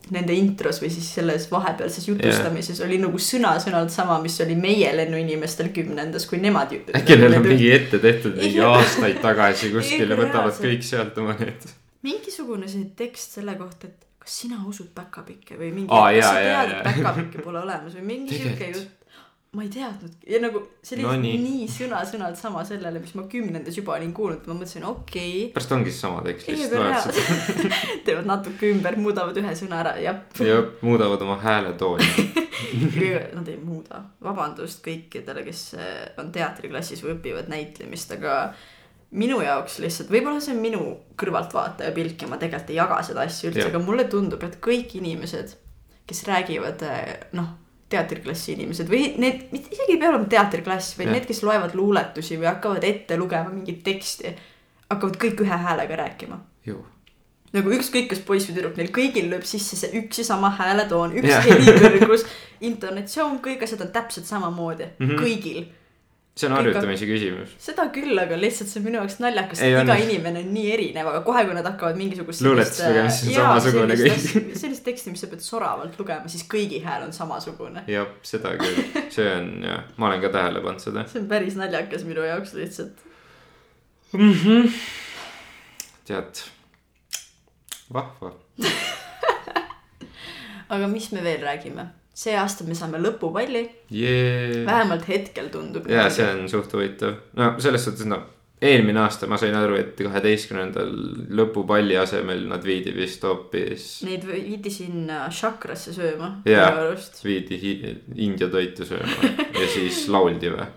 nende intros või siis selles vahepealses jutustamises yeah. oli nagu sõna-sõnalt sama, mis oli meie lennuinimestel kümnendas, kui nemad äkki neil on mingi ette tehtud mingi aastaid tagasi kuskil ja Ei, võtavad kõik sealt oma need. mingisugune see tekst selle kohta, et kas sina usud päkapikke või mingi Aa, kas sa tead, et päkapikke pole olemas või mingi *laughs* Tegelikult. jutt. Ma ei teadnud ja nagu see oli No nii. nii sõna-sõnalt sama sellele, mis ma kümnendas juba olin kuulnud, ma mõtlesin okei okay,. pärast ongi sama tekst, lihtsalt loed seda *laughs* teevad natuke ümber, muudavad ühe sõna ära ja ja muudavad oma hääletooni. *laughs* nad ei muuda, vabandust kõikidele, kes eh, on teatriklassis või õpivad näitlemist, aga minu jaoks lihtsalt, võib-olla see on minu kõrvaltvaataja pilk ja ma tegelikult ei jaga seda asja üldse, Jah. aga mulle tundub, et kõik inimesed, kes räägivad eh, noh, teatriklassi inimesed või need, mitte isegi ei pea olema teatriklass, vaid Jah. need, kes loevad luuletusi või hakkavad ette lugema mingit teksti, hakkavad kõik ühe häälega rääkima nagu ükskõik, kas poiss või tüdruk, neil kõigil lööb sisse see üks ja sama hääletoon, üks helikõrgus, intonatsioon, kõik asjad on täpselt samamoodi mm. -hmm. kõigil. See on harjutamise küsimus. seda küll, aga lihtsalt see on minu jaoks naljakas, et iga inimene on nii erinev, aga kohe, kui nad hakkavad mingisugust Luuletust lugema, siis on samasugune kõik. sellist teksti, mis sa pead soravalt lugema, siis kõigi hääl on samasugune. jah, seda küll, see on jah, ma olen ka tähele pannud seda. see on päris naljakas minu jaoks lihtsalt. tead, vahva. *laughs* aga mis me veel räägime? See aasta me saame lõpupalli, jee. vähemalt hetkel tundub. ja see on suht huvitav, no selles suhtes noh, eelmine aasta ma sain aru, et kaheteistkümnendal lõpupalli asemel nad viidi vist hoopis, Neid viidi sinna Chakrasse sööma Jaa. viidi India toitu sööma ja siis lauldi või?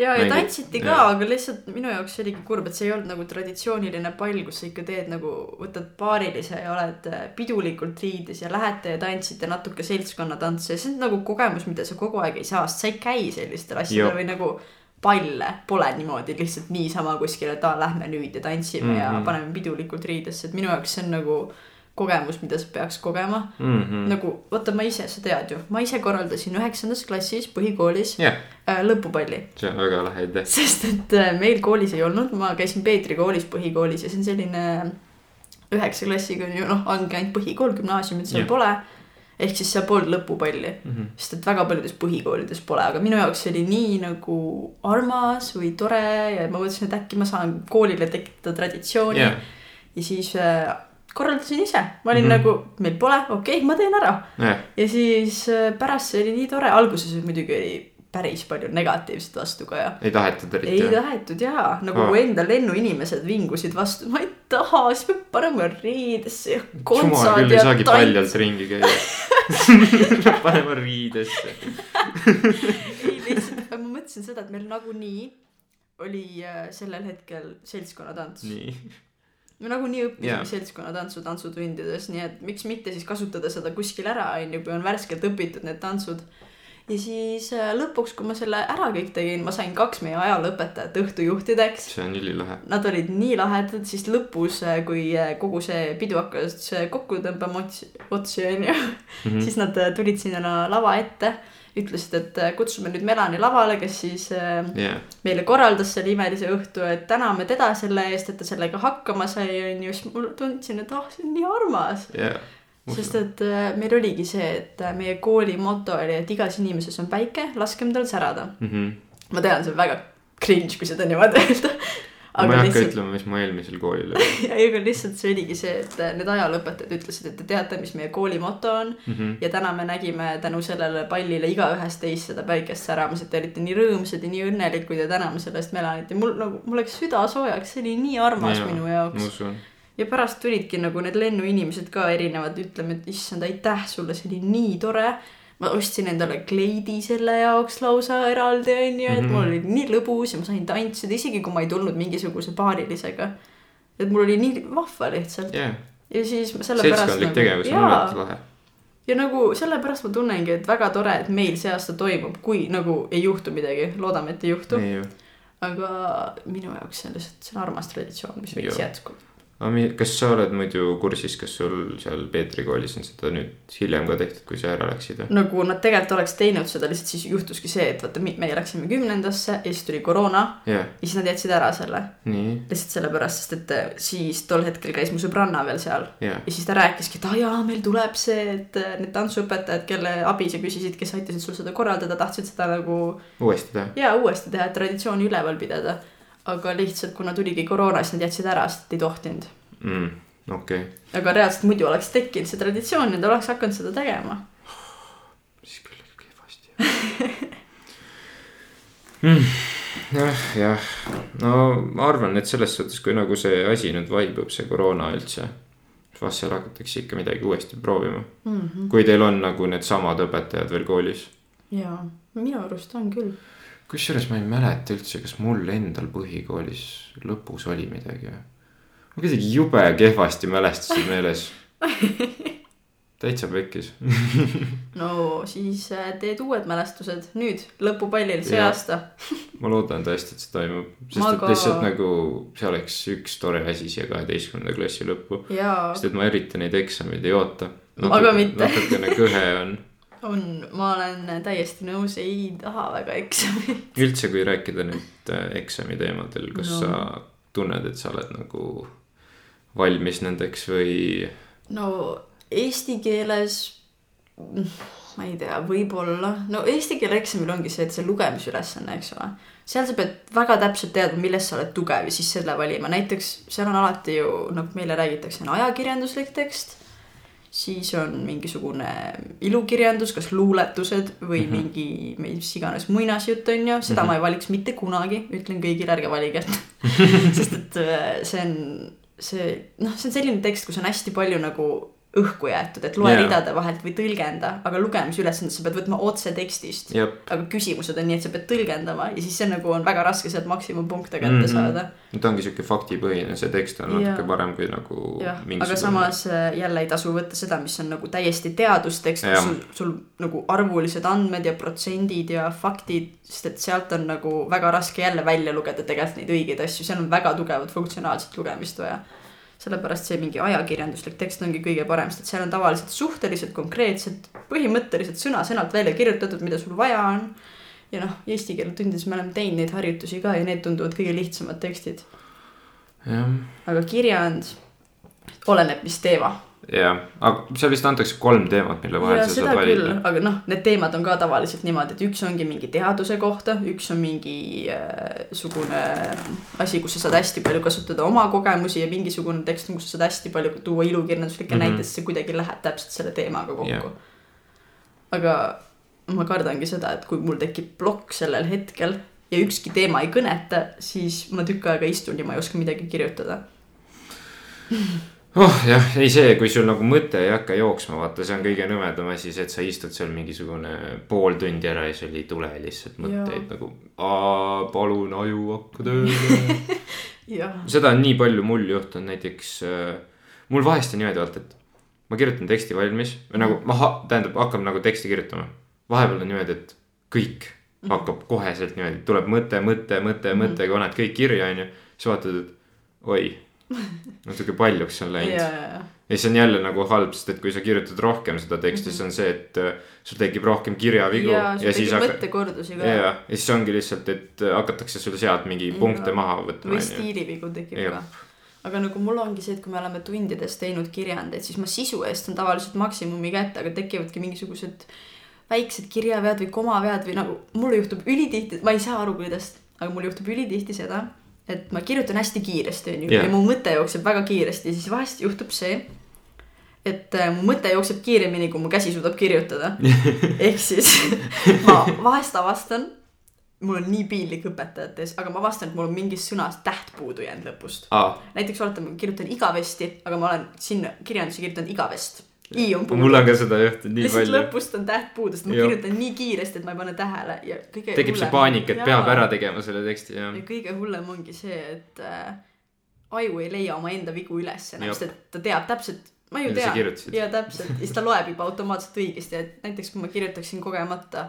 ja, ja tantsiti ka, aga lihtsalt minu jaoks see oligi kurb, et see ei olnud nagu traditsiooniline pall, kus sa ikka teed nagu, võtad paarilise ja oled äh, pidulikult riides ja lähete ja tantsite natuke seltskonnatantse ja see on nagu kogemus, mida sa kogu aeg ei saa, sest sa ei käi sellistel asjadel või nagu palle pole niimoodi lihtsalt niisama kuskile, et aa, lähme nüüd ja tantsime mm -hmm. ja paneme pidulikult riidesse, et minu jaoks see on nagu kogemus, mida sa peaks kogema mm. -hmm. nagu vaata, ma ise, sa tead ju, ma ise korraldasin üheksandas klassis põhikoolis jah, äh, lõpupalli see on väga lahe idee. sest et äh, meil koolis ei olnud, ma käisin Peetri koolis põhikoolis ja see on selline üheksa klassiga on ju noh, ongi ainult põhikool, gümnaasiumit seal yeah. pole. ehk siis seal polnud lõpupalli mm. -hmm. sest et väga paljudes põhikoolides pole, aga minu jaoks see oli nii nagu armas või tore ja ma mõtlesin, et äkki ma saan koolile tekitada traditsiooni yeah., ja siis äh, korraldasin ise, ma olin mm. -hmm. nagu, meil pole, okei okay,, ma teen ära jah, ja siis äh, pärast see oli nii tore, alguses muidugi oli päris palju negatiivset vastu ka ja ei tahetud eriti ei või? tahetud jaa, nagu oh. enda lennuinimesed vingusid vastu, ma ei taha, siis peab panema riidesse ja kontsad küll ei ja saagi tants. paljalt ringi käia. *laughs* peab panema riidesse. *laughs* ei lihtsalt, ma mõtlesin seda, et meil nagunii oli äh, sellel hetkel seltskonnatants. nii, me nagunii õppisime yeah. seltskonnatantsu tantsutundides, nii et miks mitte siis kasutada seda kuskil ära, on ju, kui on värskelt õpitud need tantsud. ja siis äh, lõpuks, kui ma selle ära kõik tegin, ma sain kaks meie ajalooõpetajat õhtujuhtideks see on ülilahe. Nad olid nii lahedad, siis lõpus, kui äh, kogu see pidu hakkas äh, kokku tõmbama otsi, otsi onju, Mhm. siis nad äh, tulid sinna lava ette, ütlesid, et äh, kutsume nüüd Melani lavale, kes siis äh, jah, meile korraldas selle imelise õhtu, et täname teda selle eest, et ta sellega hakkama sai, onju, siis ma tundsin, et ah, see on nii armas. jah. sest et äh, meil oligi see, et meie kooli moto oli, et igas inimeses on päike, laskem tal särada. Mhm. ma tean, see on väga cringe, kui seda niimoodi öelda. Ma ei hakka lihtsalt, ütlema, mis mu eelmisel koolil oli. *laughs* ei, aga lihtsalt see oligi see, et äh, need ajalooõpetajad ütlesid, et te teate, mis meie kooli moto on. Mhm. ja täna me nägime tänu sellele pallile igaühest teist seda päikest säramas, et te olite nii rõõmsad ja nii õnnelikud ja täname selle eest Melanit ja mul nagu, mul läks süda soojaks, see oli nii armas Jaa, minu ma jaoks. ja pärast tulidki nagu need lennuinimesed ka erinevad ütlema, et issand, aitäh sulle, see oli nii tore. Ma ostsin endale kleidi selle jaoks lausa eraldi onju, et Mhm. mul oli nii lõbus ja ma sain tantsida, isegi kui ma ei tulnud mingisuguse paarilisega. et mul oli nii vahva lihtsalt jah, ja siis sellepärast seltskondlik tegevus on alati lahe. ja nagu sellepärast ma tunnengi, et väga tore, et meil see aasta toimub, kui nagu ei juhtu midagi, loodame, et ei juhtu. aga minu jaoks see on lihtsalt, see on armas traditsioon, mis võiks jätkuda. Kas sa oled muidu kursis, kas sul seal Peetri koolis on seda nüüd hiljem ka tehtud, kui sa ära läksid või? nagu nad tegelikult oleks teinud seda, lihtsalt siis juhtuski see, et vaata, meie läksime kümnendasse ja siis tuli koroona jah, ja siis nad jätsid ära selle. lihtsalt sellepärast, sest et äh, siis tol hetkel käis mu sõbranna veel seal jah, ja siis ta rääkiski, et aa jaa, meil tuleb see, et äh, need tantsuõpetajad, kelle abi sa küsisid, kes aitasid sul seda korraldada, tahtsid seda nagu uuesti teha. ja uuesti teha, et traditsiooni üleval pidada. Aga lihtsalt kuna tuligi koroona, siis nad jätsid ära, sest ei tohtinud. Mm, okei, aga reaalselt muidu oleks tekkinud see traditsioon ja ta oleks hakanud seda tegema. siis küll oli kehvasti mm,. jah, jah, no ma arvan, et selles suhtes, kui nagu see asi nüüd vaibub, see koroona üldse, vast seal hakatakse ikka midagi uuesti proovima. Mm -hmm. kui teil on nagu needsamad õpetajad veel koolis ja minu arust on küll. Kusjuures ma ei mäleta üldse, kas mul endal põhikoolis lõpus oli midagi või? mul kuidagi jube kehvasti mälestused meeles. *laughs* täitsa pekkis. *laughs* no siis äh, teed uued mälestused nüüd lõpupallil see Jah. aasta. ma loodan tõesti, et see toimub, sest Ma et ka. lihtsalt nagu see oleks üks tore asi siia kaheteistkümnenda klassi lõppu. jaa, sest et ma eriti neid eksameid ei oota. Ma ka mitte. natukene kõhe on. *laughs* on, ma olen täiesti nõus, ei taha väga eksamit. üldse, kui rääkida nüüd äh, eksami teemadel, kas No. no. sa tunned, et sa oled nagu valmis nendeks või? no eesti keeles, ma ei tea, võib-olla, no eesti keele eksamil ongi see, et see lugemisülesanne, eks ole. seal sa pead väga täpselt teadma, milles sa oled tugev ja siis selle valima, näiteks seal on alati ju nagu meile räägitakse, on ajakirjanduslik tekst. Siis on mingisugune ilukirjandus, kas luuletused või mm. -hmm. mingi mis iganes muinasjutt on ju, seda mm. -hmm. ma ei valiks mitte kunagi, ütlen kõigile, ärge valige. *laughs* sest et äh, see on see noh, see on selline tekst, kus on hästi palju nagu õhku jäetud, et loe yeah. ridade vahelt või tõlgenda, aga lugemisülesandes sa pead võtma otse tekstist. jep, aga küsimused on nii, et sa pead tõlgendama ja siis see nagu on väga raske sealt maksimumpunkte kätte mm -hmm. saada. ta ongi sihuke faktipõhine, see tekst on Jaa. natuke parem kui nagu aga samas äh, jälle ei tasu võtta seda, mis on nagu täiesti teadustekst, Jah. sul, sul nagu arvulised andmed ja protsendid ja faktid, sest et sealt on nagu väga raske jälle välja lugeda tegelikult neid õigeid asju, seal on väga tugevat funktsionaalset lugemist vaja sellepärast see mingi ajakirjanduslik tekst ongi kõige parem, sest seal on tavaliselt suhteliselt konkreetselt, põhimõtteliselt sõna-sõnalt välja kirjutatud, mida sul vaja on. ja noh, eesti keele tundides me oleme teinud neid harjutusi ka ja need tunduvad kõige lihtsamad tekstid. aga kirjand oleneb, mis teema. jah, aga seal vist antakse kolm teemat, mille vahel ja sa seda saad valida., aga noh, need teemad on ka tavaliselt niimoodi, et üks ongi mingi teaduse kohta, üks on mingi äh, sugune asi, kus sa saad hästi palju kasutada oma kogemusi ja mingisugune tekst, kus sa saad hästi palju tuua ilukirjanduslikke mm. -hmm. näiteid, see kuidagi läheb täpselt selle teemaga kokku yeah.. aga ma kardangi seda, et kui mul tekib plokk sellel hetkel ja ükski teema ei kõneta, siis ma tükk aega istun ja ma ei oska midagi kirjutada. *laughs* oh jah, ei see, kui sul nagu mõte ei hakka jooksma, vaata, see on kõige nõmedam asi, see, et sa istud seal mingisugune pool tundi ära ja sul ei tule lihtsalt mõtteid Jaa. nagu. palun aju hakka tööle. *laughs* seda on nii palju mul juhtunud näiteks äh,, mul vahest on niimoodi vaata, et ma kirjutan teksti valmis või nagu ma ha-, tähendab, hakkab nagu teksti kirjutama. vahepeal on niimoodi, et kõik hakkab koheselt niimoodi, tuleb mõte, mõte, mõte, mõte, kui paned kõik kirja, onju. siis vaatad, et oi, *laughs* natuke paljuks on ja, läinud. ja, ja ja siis on jälle nagu halb, sest et kui sa kirjutad rohkem seda teksti, siis on see, et äh, sul tekib rohkem kirjavigu ja ja, siis tekib hakka- mõttekordusi ja, ka. ja siis ongi lihtsalt, et äh, hakatakse sul sealt mingi punkte maha võtma või stiilivigu tekib ka. aga nagu mul ongi see, et kui me oleme tundides teinud kirjandeid, siis ma sisu eest saan tavaliselt maksimumi kätte, aga tekivadki mingisugused väiksed kirjavead või komavead või nagu mulle juhtub ülitihti, ma ei saa aru, kuidas, aga mul juhtub ülitihti seda, et ma kirjutan hästi kiiresti, onju, ja mu mõte jookseb väga kiiresti, siis vahest juhtub see, et äh, mu mõte jookseb kiiremini, kui mu käsi suudab kirjutada. *laughs* ehk siis *laughs* ma vahest avastan, mul on nii piinlik õpetajate ees, aga ma avastan, et mul on mingis sõnas täht puudu jäänud lõpust. aa, näiteks oletame, kirjutan igavesti, aga ma olen sinna kirjandusse kirjutanud igavest. I on puudu. Mul on ka seda juhtunud nii lihtsalt palju. lõpust on täht puudu, sest ma Jah. kirjutan nii kiiresti, et ma ei pane tähele ja kõige tekib see paanika, et peab ära tegema selle teksti ja ja kõige hullem ongi see, et äh, aju ei leia omaenda vigu üles sest et ta teab täpselt, ma ju tean. ja täpselt, ja siis ta loeb juba automaatselt õigesti, et näiteks kui ma kirjutaksin kogemata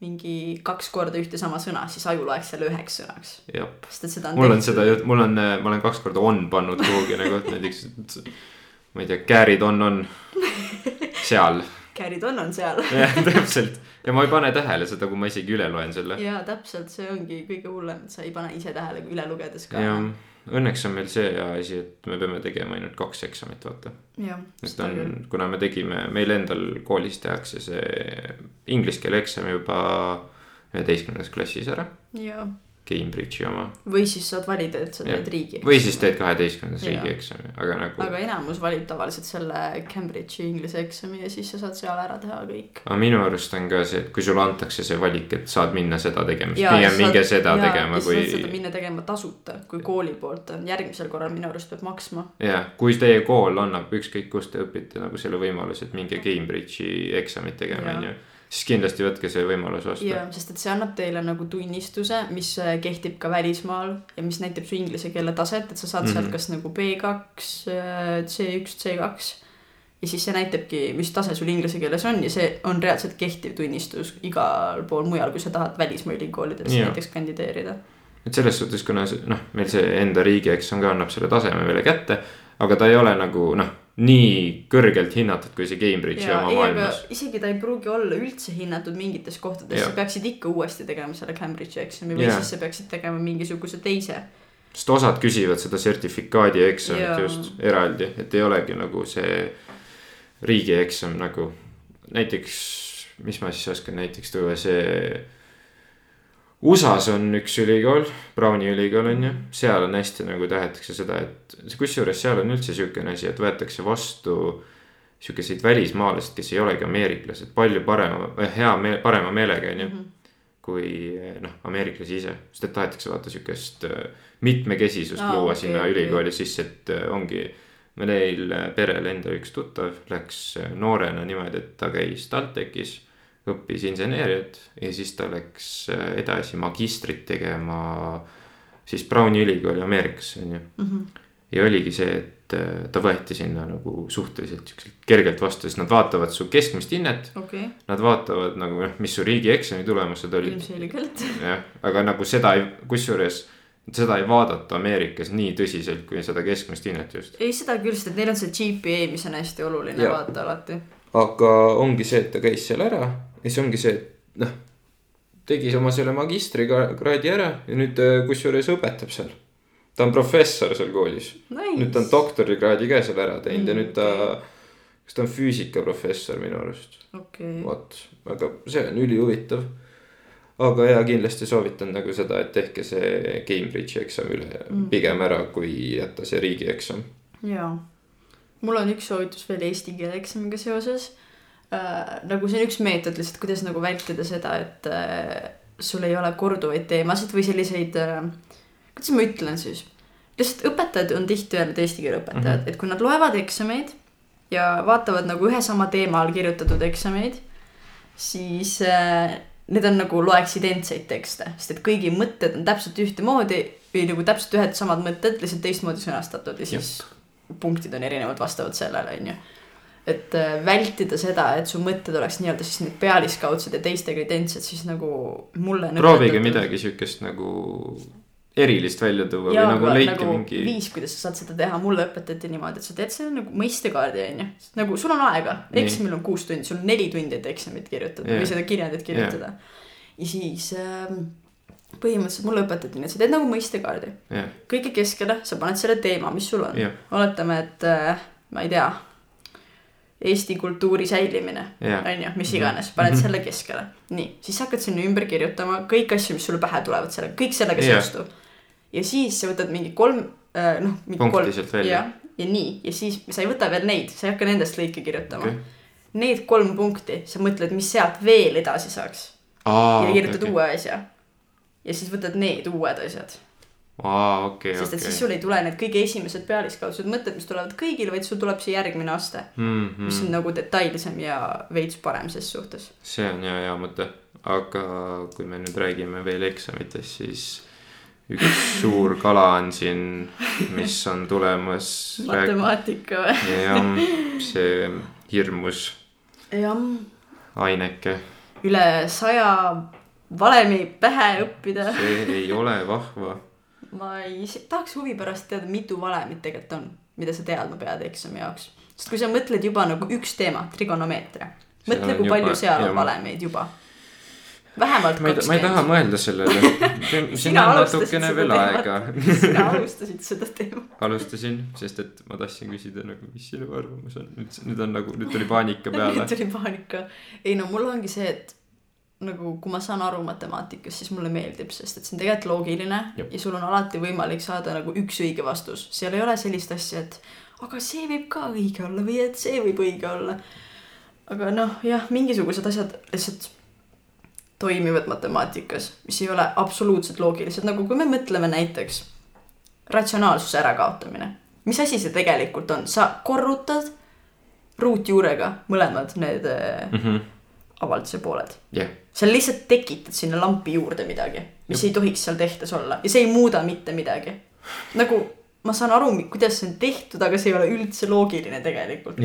mingi kaks korda ühte sama sõna, siis aju loeks selle üheks sõnaks, jah. sest et seda on mul on seda, mul on, ma olen kaks korda on pannud kuhugi nagu, et näiteks, ma ei tea, carried on, *laughs* on seal. Carried on on seal jah, täpselt ja ma ei pane tähele seda, kui ma isegi üle loen selle. ja täpselt, see ongi kõige hullem, et sa ei pane ise tähele üle lugedes ka. ja õnneks on meil see hea asi, et me peame tegema ainult kaks eksamit, vaata. jah, et on, kuna me tegime, meil endal koolis tehakse see inglise keele eksam juba üheteistkümnendas klassis ära, ja, Cambridge'i oma. või siis saad valida, et sa teed riigi. või siis teed kaheteistkümnendas riigieksami, aga nagu. aga enamus valib tavaliselt selle Cambridge'i inglise eksami ja siis sa saad seal ära teha kõik. aga minu arust on ka see, et kui sulle antakse see valik, et saad minna seda tegema, siis pigem minge seda tegema, ja sa kui seda minna tegema tasuta, kui kooli poolt on, järgmisel korral minu arust peab maksma. jah, kui teie kool annab ükskõik kus te õpite nagu selle võimaluse, et minge Cambridge'i eksamit tegema, Jaa. onju. Siis kindlasti võtke see võimalus vastu. ja, sest et see annab teile nagu tunnistuse, mis äh, kehtib ka välismaal ja mis näitab su inglise keele taset, et sa saad mm -hmm. sealt Mhm. kas nagu B2, C1, C2 ja siis see näitabki, mis tase sul inglise keeles on ja see on reaalselt kehtiv tunnistus igal pool mujal, kui sa tahad välismaa ülikoolidesse Jaa. näiteks kandideerida. et selles suhtes, kuna noh, meil see enda riigieksam ka annab selle taseme meile kätte, aga ta ei ole nagu noh, nii kõrgelt hinnatud kui see Cambridge'i ja oma maailmas. isegi ta ei pruugi olla üldse hinnatud mingites kohtades, sa peaksid ikka uuesti tegema selle Cambridge'i eksami või Jaa. siis sa peaksid tegema mingisuguse teise. sest osad küsivad seda sertifikaadi eksamit Jaa. just eraldi, et ei olegi nagu see riigieksam nagu näiteks, mis ma siis oskan näiteks tuua, see USA-s on üks ülikool, Browni ülikool on ju, seal on hästi nagu tahetakse seda, et kusjuures seal on üldse siukene asi, et võetakse vastu siukeseid välismaalased, kes ei olegi ameeriklased, palju parema, hea meel, parema meelega onju. kui noh, ameeriklasi ise, sest et tahetakse vaata siukest äh, mitmekesisust Aa, luua okei, sinna okei. ülikooli sisse, et ongi. meil perel enda üks tuttav läks noorena niimoodi, et ta käis TalTechis, õppis inseneeriat ja siis ta läks äh, edasi magistrit tegema siis Browni ülikooli Ameerikasse onju Mhm. ja oligi see, et äh, ta võeti sinna nagu suhteliselt siukselt kergelt vastu, sest nad vaatavad su keskmist hinnet. okei, Nad vaatavad nagu noh, mis su riigieksami tulemused olid, ilmselgelt. *laughs* jah, aga nagu seda ei, kusjuures seda ei vaadata Ameerikas nii tõsiselt kui seda keskmist hinnet just. ei, seda küll, sest et neil on see GPA, mis on hästi oluline Jaa. vaata alati. aga ongi see, et ta käis seal ära ja siis ongi see, et noh, tegi oma selle magistrikraadi ära ja nüüd äh, kusjuures õpetab seal. ta on professor seal koolis, nüüd ta on doktorikraadi ka seal ära teinud ja Mm, nüüd ta, kas ta on füüsikaprofessor minu arust, okei, vot, aga see on ülihuvitav. aga ja kindlasti soovitan nagu seda, et tehke see Cambridge'i eksam üle Mm. pigem ära, kui jätta see riigieksam. jaa. mul on üks soovitus veel eesti keele eksamiga seoses äh,. nagu see on üks meetod lihtsalt, kuidas nagu vältida seda, et äh, sul ei ole korduvaid teemasid või selliseid äh,, kuidas ma ütlen siis. lihtsalt õpetajad on tihti öelnud, eesti keele õpetajad mm. -hmm. et kui nad loevad eksameid ja vaatavad nagu ühe sama teema all kirjutatud eksameid, siis äh, need on nagu loeks identseid tekste, sest et kõigi mõtted on täpselt ühtemoodi või nagu täpselt ühed samad mõtted, lihtsalt teistmoodi sõnastatud ja siis punktid on erinevad vastavalt sellele, onju. Et äh, vältida seda, et su mõtted oleks nii-öelda siis need pealiskaudsed ja teistega identsed, siis nagu mulle. proovige. midagi siukest nagu erilist välja tuua ja või nagu nagu, leidke nagu mingi. viis, kuidas sa saad seda teha, mulle õpetati niimoodi, et sa teed selle nagu mõistekaardi onju. nagu sul on aega, eksamil on kuus tundi, sul on neli tundi, et eksamit kirjutada Jah. või seda kirjandit kirjutada. ja siis ähm, põhimõtteliselt mulle õpetati et sa teed nagu mõistekaardi. jah, kõige keskele sa paned selle teema, mis sul on. jah, oletame, et äh, ma ei tea, Eesti kultuuri säilimine on ju, mis iganes, paned Mhm. selle keskele. nii, siis sa hakkad sinna ümber kirjutama kõik asju, mis sulle pähe tulevad selle, kõik sellega Jah. seostub. ja siis sa võtad mingi kolm, noh, mingi Punkti kolm sealt välja. ja nii, ja siis sa ei võta veel neid, sa ei hakka nendest lõike kirjutama okay.. Need kolm punkti, sa mõtled, mis sealt veel edasi saaks aa, ja kirjutad okei, uue asja. ja siis võtad need uued asjad, aa, okei, sest et siis okei. sul ei tule need kõige esimesed pealiskaudsed mõtted, mis tulevad kõigile, vaid sul tuleb see järgmine aste, mis on nagu detailsem ja veits parem ses suhtes. see on hea, hea mõte, aga kui me nüüd räägime veel eksamitest, siis üks suur kala on siin, mis on tulemas. matemaatika või? jah, see hirmus jah, aineke, üle saja valemi pähe õppida. see ei ole vahva. Ma ei, tahaks huvi pärast teada, mitu valemit tegelikult on, mida sa teadma pead eksami jaoks. sest kui sa mõtled juba nagu üks teema, trigonomeetria, mõtle, kui juba- palju seal on valemeid juba. vähemalt ma ei, ma ei taha kakskümmend. mõelda sellele. *laughs* siin on natukene veel aega. *laughs* sina alustasid seda teemat. alustasin, sest et ma tahtsin küsida nagu, mis sinu arvamus on, nüüd, nüüd on nagu, nüüd tuli paanika *laughs* peale nüüd. tuli paanika. ei no mul ongi see, et nagu kui ma saan aru matemaatikast, siis mulle meeldib, sest et see on tegelikult loogiline Jep. ja sul on alati võimalik saada nagu üks õige vastus, seal ei ole sellist asja, et aga see võib ka õige olla või et see võib õige olla. aga noh, jah, mingisugused asjad lihtsalt toimivad matemaatikas, mis ei ole absoluutselt loogilised, nagu kui me mõtleme näiteks ratsionaalsuse ärakaotamine. mis asi see tegelikult on, sa korrutad ruutjuurega mõlemad need äh, avalduse pooled. jah, sa lihtsalt tekitad sinna lampi juurde midagi, mis ei tohiks seal tehtes olla ja see ei muuda mitte midagi. nagu ma saan aru, kuidas see on tehtud, aga see ei ole üldse loogiline tegelikult.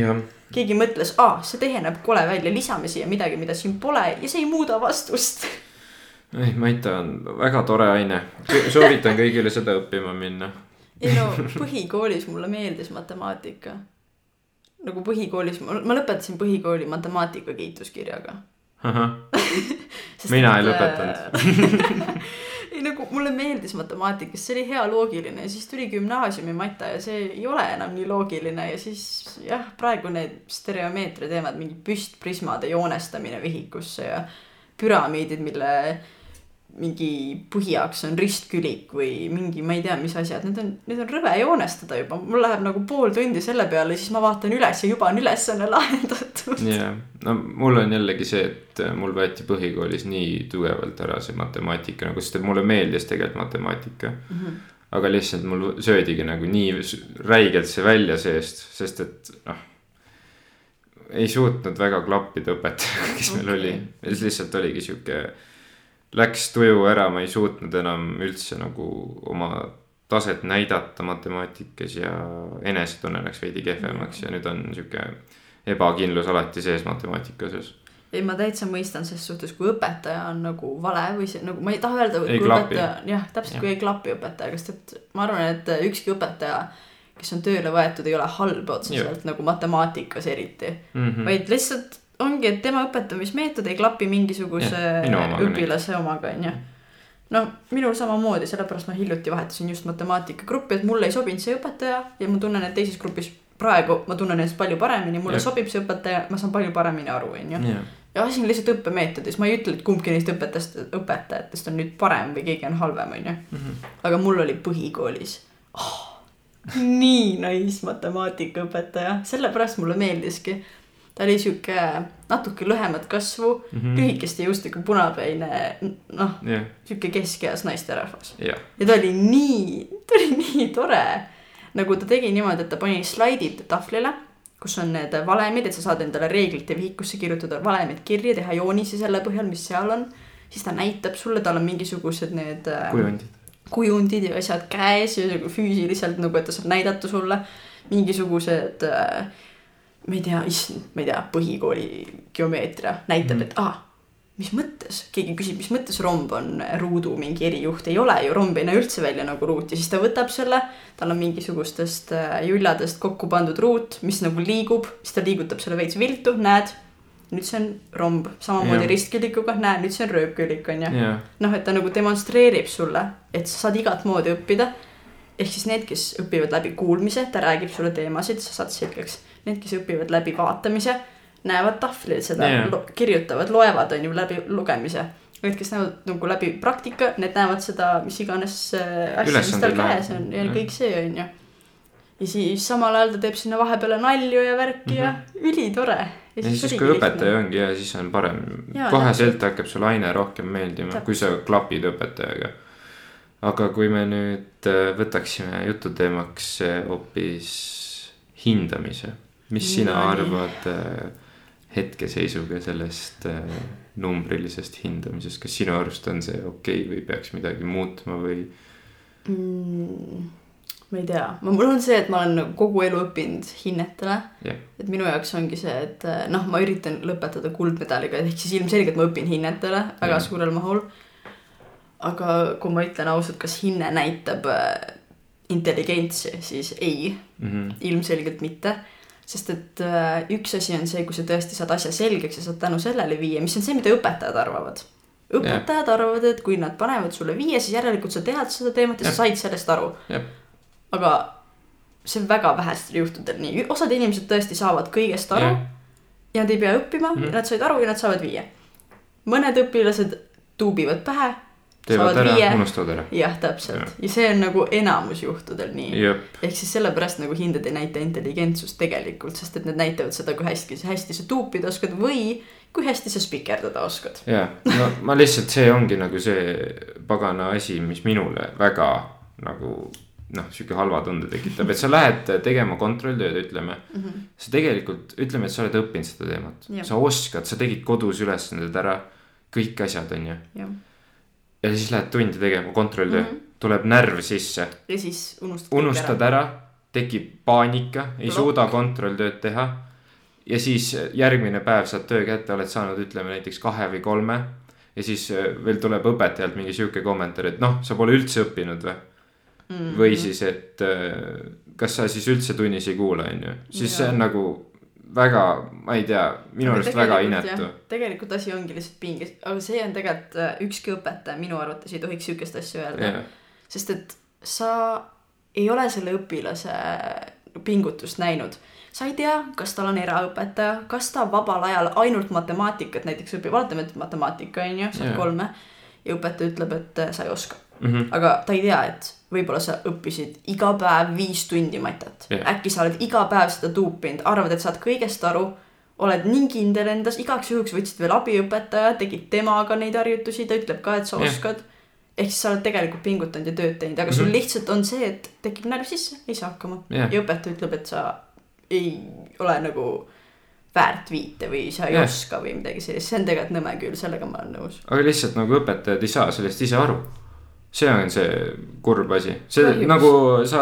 keegi mõtles, aa, see tehe näeb kole välja, lisame siia midagi, mida siin pole ja see ei muuda vastust. ei Maita on väga tore aine, soovitan kõigile seda õppima minna. ei no põhikoolis mulle meeldis matemaatika. nagu põhikoolis, ma lõpetasin põhikooli matemaatika kiituskirjaga. *laughs* Mina ei lõpetanud. *laughs* ei nagu mulle meeldis matemaatika, see oli hea loogiline. Ja siis tuli gümnaasiumi mata ja see ei ole enam nii loogiline. Ja siis jah, praegu need stereomeetria teemad, mingi püstprismade joonestamine vihikusse ja püramiidid, mille mingi põhiaks on ristkülik või mingi, ma ei tea, mis asjad, need on, need on rõve joonestada juba, mul läheb nagu pool tundi selle peale, siis ma vaatan üles ja juba on ülesanne *laughs* lahendatud. jah, no mul on jällegi see, et mul võeti põhikoolis nii tugevalt ära see matemaatika nagu, sest et mulle meeldis tegelikult matemaatika mm. -hmm. aga lihtsalt mul söödigi nagu nii räigelt see välja seest, sest et noh. ei suutnud väga klappida õpetajaga, kes meil Okei. oli, lihtsalt oligi sihuke. Läks tuju ära, ma ei suutnud enam üldse nagu oma taset näidata matemaatikas ja enesetunne läks veidi kehvemaks ja nüüd on sihuke ebakindlus alati sees matemaatika osas. ei, ma täitsa mõistan ses suhtes, kui õpetaja on nagu vale või see nagu ma ei taha öelda, Ei klapi. jah, täpselt Jah. kui ei klapi õpetajaga, sest et ma arvan, et ükski õpetaja, kes on tööle võetud, ei ole halb otseselt nagu matemaatikas eriti mm, -hmm. vaid lihtsalt ongi, et tema õpetamismeetod ei klapi mingisuguse omaga õpilase omaga, onju. no minul samamoodi, sellepärast ma hiljuti vahetasin just matemaatikagruppi, et mulle ei sobinud see õpetaja ja ma tunnen, et teises grupis praegu ma tunnen ennast palju paremini, mulle Jah. sobib see õpetaja, ma saan palju paremini aru, onju ja asi on lihtsalt õppemeetodis, ma ei ütle, et kumbki neist õpetajast, õpetajatest on nüüd parem või keegi on halvem, onju. aga mul oli põhikoolis oh, nii nice matemaatikaõpetaja, sellepärast mulle meeldiski. Ta oli sihuke natuke lühemat kasvu mm. -hmm. lühikeste juustega punapäine, noh, jah, sihuke keskeas naisterahvas. jah, ja ta oli nii, ta oli *laughs* nii tore. nagu ta tegi niimoodi, et ta pani slaidid tahvlile, kus on need valemid, et sa saad endale reeglite vihikusse kirjutada valemid kirja, teha joonisi selle põhjal, mis seal on. siis ta näitab sulle, tal on mingisugused need äh, kujundid. kujundid ja asjad käes ja nagu füüsiliselt nagu, et ta saab näidata sulle mingisugused äh, ma ei tea, issand, ma ei tea, põhikooli geomeetria näitab mm, et aa, mis mõttes, keegi küsib, mis mõttes romb on ruudu mingi erijuht, ei ole ju, romb ei näe üldse välja nagu ruut. Ja siis ta võtab selle, tal on mingisugustest äh, julladest kokku pandud ruut, mis nagu liigub, siis ta liigutab selle veits viltu, näed, nüüd see on romb, samamoodi ristkülikuga, näed, nüüd see on rööpkülik onju jah, noh, et ta nagu demonstreerib sulle, et sa saad igat moodi õppida. ehk siis need, kes õpivad läbi kuulmise, ta räägib sulle teemasid, sa saad selgeks. Need, kes õpivad läbi vaatamise, näevad tahvlil seda yeah., kirjutavad, loevad, on ju, läbi lugemise. Need, kes näevad nagu läbi praktika, need näevad seda, mis iganes äh, asja, mis tal käes on ja kõik see on ju. ja siis samal ajal ta teeb sinna vahepeale nalju ja värki mm -hmm. ja ülitore. ja siis, kui õpetaja ongi ja siis on parem koheselt hakkab sulle aine rohkem meeldima, kui sa klapid õpetajaga. aga kui me nüüd äh, võtaksime jututeemaks äh, hoopis hindamise, mis sina Nonii. arvad äh, hetkeseisuga sellest äh, numbrilisest hindamisest, kas sinu arust on see okei okay või peaks midagi muutma või? mm,. ma ei tea, mul on see, et ma olen kogu elu õppinud hinnetele jah, et minu jaoks ongi see, et eh, noh, ma üritan lõpetada kuldmedaliga, ehk siis ilmselgelt ma õpin hinnetele väga Mhm. mm. suurel mahul. aga kui ma ütlen ausalt, kas hinne näitab äh, intelligentsi, siis ei, Mhm. ilmselgelt mitte. Sest et äh, üks asi on see, kui sa tõesti saad asja selgeks ja saad tänu sellele viie, mis on see, mida õpetajad arvavad. õpetajad arvavad, et kui nad panevad sulle viie, siis järelikult sa tead seda teemat ja Jah. sa said sellest aru aga see on väga vähestel juhtudel nii, osad inimesed tõesti saavad kõigest aru jah, ja nad ei pea õppima mm. -hmm. nad said aru ja nad saavad viie. mõned õpilased tuubivad pähe, teevad ära viie, unustavad ära. jah, täpselt ja. ja see on nagu enamus juhtudel nii. ehk siis sellepärast nagu hinded ei näita intelligentsust tegelikult, sest et need näitavad seda, kui hästi, hästi sa tuupida oskad või kui hästi sa spikerdada oskad. ja no ma lihtsalt, see ongi nagu see pagana asi, mis minule väga nagu noh, sihuke halva tunde tekitab, et sa lähed tegema kontrolltööd, ütleme mm. -hmm. sa tegelikult, ütleme, et sa oled õppinud seda teemat sa oskad, sa tegid kodus ülesanded ära, kõik asjad, on ju. Ja siis lähed tundi tegema kontrolltöö mm, Mhm. -hmm. tuleb närv sisse, ja siis unustad. unustad ära, tekib paanika, ei Plokk. suuda kontrolltööd teha. ja siis järgmine päev saad töö kätte, oled saanud, ütleme näiteks kahe või kolme. ja siis äh, veel tuleb õpetajalt mingi sihuke kommentaar, et noh, sa pole üldse õppinud või mm. -hmm. või siis, et äh, kas sa siis üldse tunnis ei kuula, on ju, siis Jaa. see on nagu väga, ma ei tea, minu arust väga inetu tegelikult asi ongi lihtsalt pinges, aga see on tegelikult äh, ükski õpetaja minu arvates ei tohiks sihukest asja öelda jah, sest et sa ei ole selle õpilase pingutust näinud. sa ei tea, kas tal on eraõpetaja, kas ta vabal ajal ainult matemaatikat näiteks õpib, oletame, et matemaatika on ju, saab Jaa. kolme. ja õpetaja ütleb, et äh, sa ei oska. Mhm. aga ta ei tea, et võib-olla sa õppisid iga päev viis tundi matet Jah. äkki sa oled iga päev seda tuupinud, arvad, et saad kõigest aru, oled nii kindel endas, igaks juhuks võtsid veel abiõpetaja, tegid temaga neid harjutusi, ta ütleb ka, et sa Jah. oskad. ehk siis sa oled tegelikult pingutanud ja tööd teinud, aga sul Mhm. lihtsalt on see, et tekib närv sisse, ei saa hakkama Jah. ja õpetaja ütleb, et sa ei ole nagu väärt viite või sa ei Jah. oska või midagi sellist, see on tegelikult nõme küll, sellega ma olen nõus. aga lihtsalt nagu õpetajad ei saa sellest ise aru. See on see kurb asi, see Kahjuks. nagu sa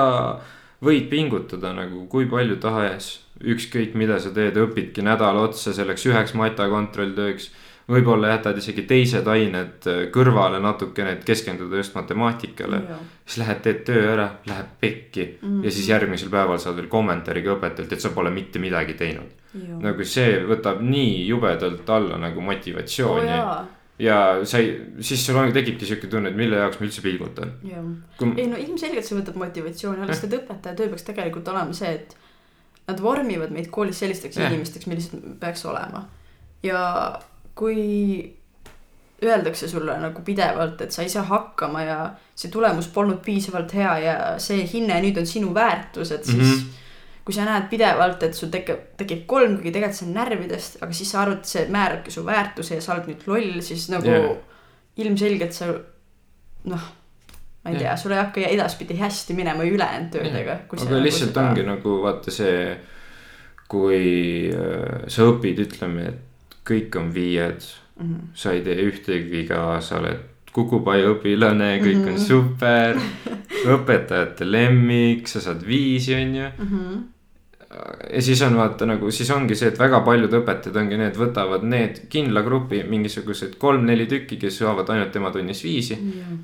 võid pingutada nagu kui palju tahes, ükskõik mida sa teed, õpidki nädal otsa selleks üheks mata kontrolltööks. võib-olla jätad isegi teised ained kõrvale natukene, et keskenduda just matemaatikale. siis lähed, teed töö ära, läheb pekki mm -hmm. ja siis järgmisel päeval saad veel kommentaari ka õpetajalt, et sa pole mitte midagi teinud. nagu see võtab nii jubedalt alla nagu oo motivatsiooni oh, ja sa ei, siis sul ongi, tekibki sihuke tunne, et mille jaoks ma üldse pingutan. kui ei no ilmselgelt see võtab motivatsiooni alla, sest et õpetaja töö peaks tegelikult olema see, et nad vormivad meid koolis sellisteks yeah. inimesteks, millised peaks olema. ja kui öeldakse sulle nagu pidevalt, et sa ei saa hakkama ja see tulemus polnud piisavalt hea ja see hinne nüüd on sinu väärtus, et siis mm. -hmm. Kui sa näed pidevalt, et sul tekib, tekib kolm, kuigi tegelikult see on närvidest, aga siis sa arvad, et see määrabki su väärtuse ja sa oled nüüd loll, siis nagu yeah. ilmselgelt sa noh, ma ei Jah. tea, sul ei hakka edaspidi hästi minema ülejäänud töödega. aga lihtsalt ongi nagu vaata see, kui äh, sa õpid, ütleme, et kõik on viied mm. -hmm. sa ei tee ühtegi viga, sa oled kukupai õpilane, kõik mm -hmm. on Mhm. super. õpetajate lemmik, sa saad viisi, on ju. Mm -hmm. ja siis on vaata nagu, siis ongi see, et väga paljud õpetajad ongi need, võtavad need kindla grupi mingisugused kolm-neli tükki, kes saavad ainult tema tunnis viisi.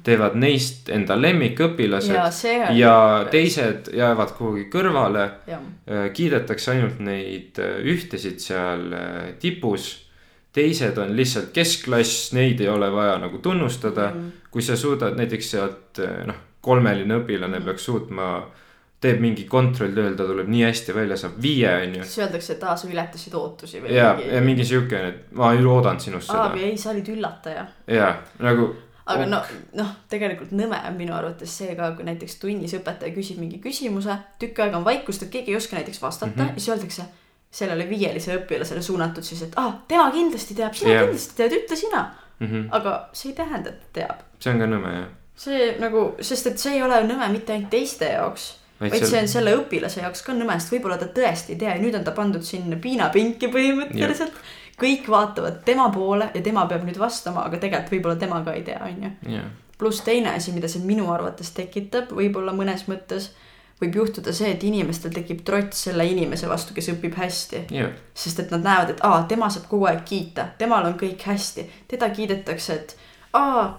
teevad neist enda lemmikõpilased ja on. ja teised jäävad kuhugi kõrvale. kiidetakse ainult neid ühtesid seal äh, tipus. Teised on lihtsalt keskklass, neid ei ole vaja nagu tunnustada. kui sa suudad näiteks sealt äh, noh, kolmeline õpilane peaks suutma, teeb mingi kontrolltööl, ta tuleb nii hästi välja, saab viie, on ju. siis öeldakse, et aa, sa ületasid ootusi või ja, ja mingi sihuke, et ma ei oodanud sinust aa, seda ei, sa olid üllataja. ja nagu aga Oh. no, noh, tegelikult nõme on minu arvates see ka, kui näiteks tunnis õpetaja küsib mingi küsimuse, tükk aega on vaikust, et keegi ei oska näiteks vastata mm. -hmm. ja siis öeldakse sellele viielisele õpilasele suunatud siis, et ah, tema kindlasti teab, sina yeah. kindlasti tead, ütle sina. mm -hmm. aga see ei tähenda, et ta teab. see on ka nõme jah. see nagu, sest et see ei ole nõme mitte ainult teiste jaoks, Vaid see on selle õpilase jaoks ka nõme, sest võib-olla ta tõesti ei tea ja nüüd on ta pandud sinna piinapinki põhimõtteliselt. kõik vaatavad tema poole ja tema peab nüüd vastama, aga tegelikult võib-olla tema ka ei tea, onju jah, pluss teine asi, mida see minu arvates tekitab, võib-olla mõnes mõttes võib juhtuda see, et inimestel tekib trots selle inimese vastu, kes õpib hästi. jah, sest et nad näevad, et aa, tema saab kogu aeg kiita, temal on kõik hästi, teda kiidetakse, et aa,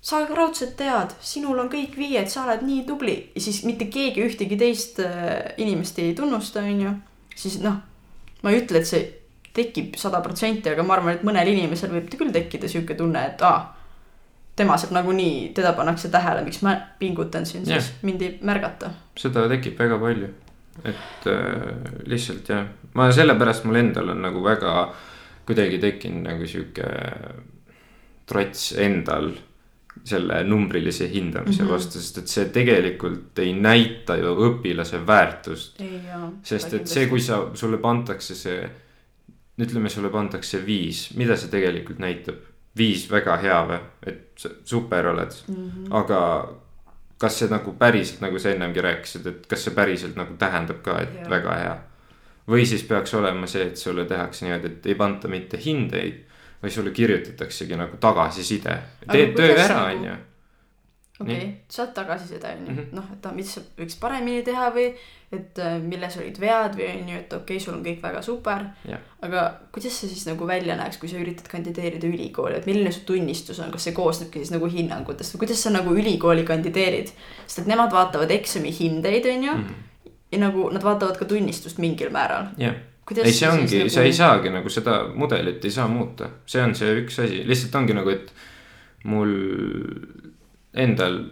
sa raudselt tead, sinul on kõik viied, sa oled nii tubli ja siis mitte keegi ühtegi teist äh, inimest ei tunnusta, onju. siis noh, ma ei ütle, et see tekib sada protsenti, aga ma arvan, et mõnel inimesel võib küll tekkida sihuke tunne, et aa, tema saab nagunii, teda pannakse tähele, miks ma pingutan siin siis, mind ei märgata. seda tekib väga palju. et äh, lihtsalt jah, ma sellepärast mul endal on nagu väga kuidagi tekkinud nagu sihuke trots endal selle numbrilise hindamise mm. -hmm. vastu, sest et see tegelikult ei näita ju õpilase väärtust. sest et see, kui sa, sulle pandakse see, ütleme, sulle pandakse viis, mida see tegelikult näitab? Viis väga hea või, et super oled, mm. -hmm. aga kas see nagu päriselt, nagu sa ennemgi rääkisid, et kas see päriselt nagu tähendab ka, et ja. väga hea. või siis peaks olema see, et sulle tehakse niimoodi, et ei panta mitte hindeid, vaid sulle kirjutataksegi nagu tagasiside. Aga teed töö ära, nagu- on ju. okei saad tagasiside onju Mhm. noh, et mis võiks paremini teha või et äh, milles olid vead või onju, et okei okay,, sul on kõik väga super aga kuidas see siis nagu välja näeks, kui sa üritad kandideerida ülikooli, et milline su tunnistus on, kas see koosnebki siis nagu hinnangutest või kuidas sa nagu ülikooli kandideerid? sest et nemad vaatavad eksami hindeid onju mm Mhm. -hmm. ja nagu nad vaatavad ka tunnistust mingil määral. ei, see ongi, nagu... sa ei saagi nagu seda mudelit ei saa muuta, see on see üks asi, lihtsalt ongi nagu, et mul endal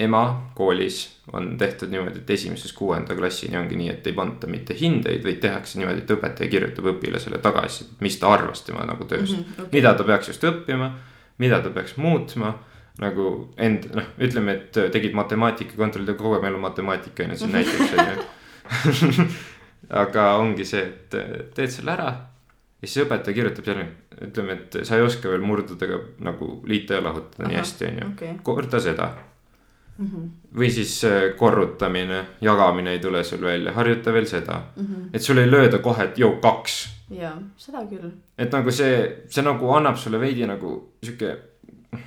ema koolis on tehtud niimoodi, et esimesest kuuenda klassini ongi nii, et ei panta mitte hindeid, vaid tehakse niimoodi, et õpetaja kirjutab õpilasele tagasi, mis ta arvas tema nagu tööst mm. -hmm. okei. mida ta peaks just õppima, mida ta peaks muutma nagu end, noh, ütleme, et tegid matemaatika kontrolli, kogu aeg meil on matemaatika on ju siin näiteks on ju. *laughs* aga ongi see, et teed selle ära ja siis õpetaja kirjutab jälle, ütleme, et sa ei oska veel murdudega nagu liita ja lahutada nii hästi, on ju okei. korda seda mm -hmm. või siis äh, korrutamine, jagamine ei tule sul välja, harjuta veel seda Mm -hmm. et sul ei lööda kohe, et joo kaks jaa, seda küll. et nagu see, see nagu annab sulle veidi nagu sihuke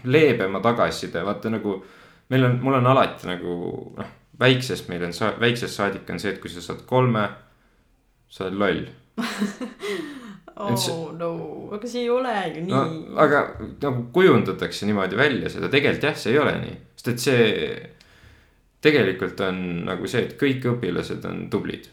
leebema tagasiside, vaata nagu. meil on, mul on alati nagu noh, väiksest meil on sa-, väiksest saadik on see, et kui sa saad kolme, sa oled loll. *laughs* Et see- oh no, aga see ei ole ju no nii. aga nagu kujundatakse niimoodi välja seda, tegelikult jah, see ei ole nii, sest et see. tegelikult on nagu see, et kõik õpilased on tublid,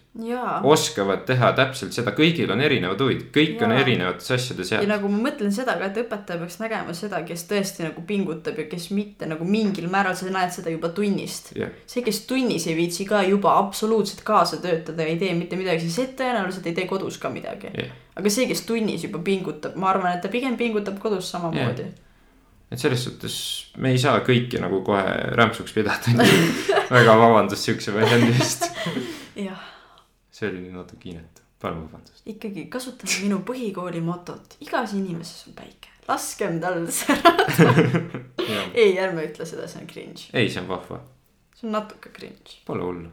oskavad teha täpselt seda, kõigil on erinevad huvid, kõik on Jaa. erinevates asjades ja head. nagu ma mõtlen seda ka, et õpetaja peaks nägema seda, kes tõesti nagu pingutab ja kes mitte nagu mingil määral, sa näed seda juba tunnist. see, kes tunnis ei viitsi ka juba absoluutselt kaasa töötada ja ei tee mitte midagi, siis see tõenäoliselt ei tee kodus ka midagi. aga see, kes tunnis juba pingutab, ma arvan, et ta pigem pingutab kodus samamoodi. Et selles suhtes me ei saa kõiki nagu kohe rämpsuks pidada *laughs* väga vabandust siukse väljendi eest. jah, see oli natuke inetu, palun vabandust. ikkagi kasutame minu põhikooli motot, igas inimeses on päike, laskem tal särada. *laughs* ei, ärme ütle seda, see on cringe, ei, see on vahva, see on natuke cringe. pole hullu.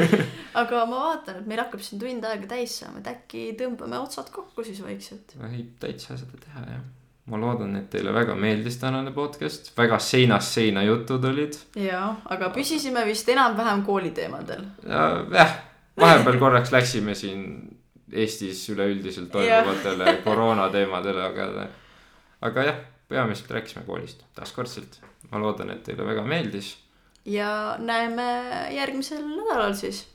*laughs* aga ma vaatan, et meil hakkab siin tund aega täis saama, et äkki tõmbame otsad kokku siis vaikselt. võib täitsa seda teha jah. Ma loodan, et teile väga meeldis tänane podcast, väga seinast seina jutud olid. jaa, aga püsisime vist enam-vähem kooliteemadel. jah, vahepeal korraks läksime siin Eestis üleüldiselt toimuvatele koroona teemadele, aga, aga jah, peamiselt rääkisime koolist taaskordselt. ma loodan, et teile väga meeldis ja näeme järgmisel nädalal siis.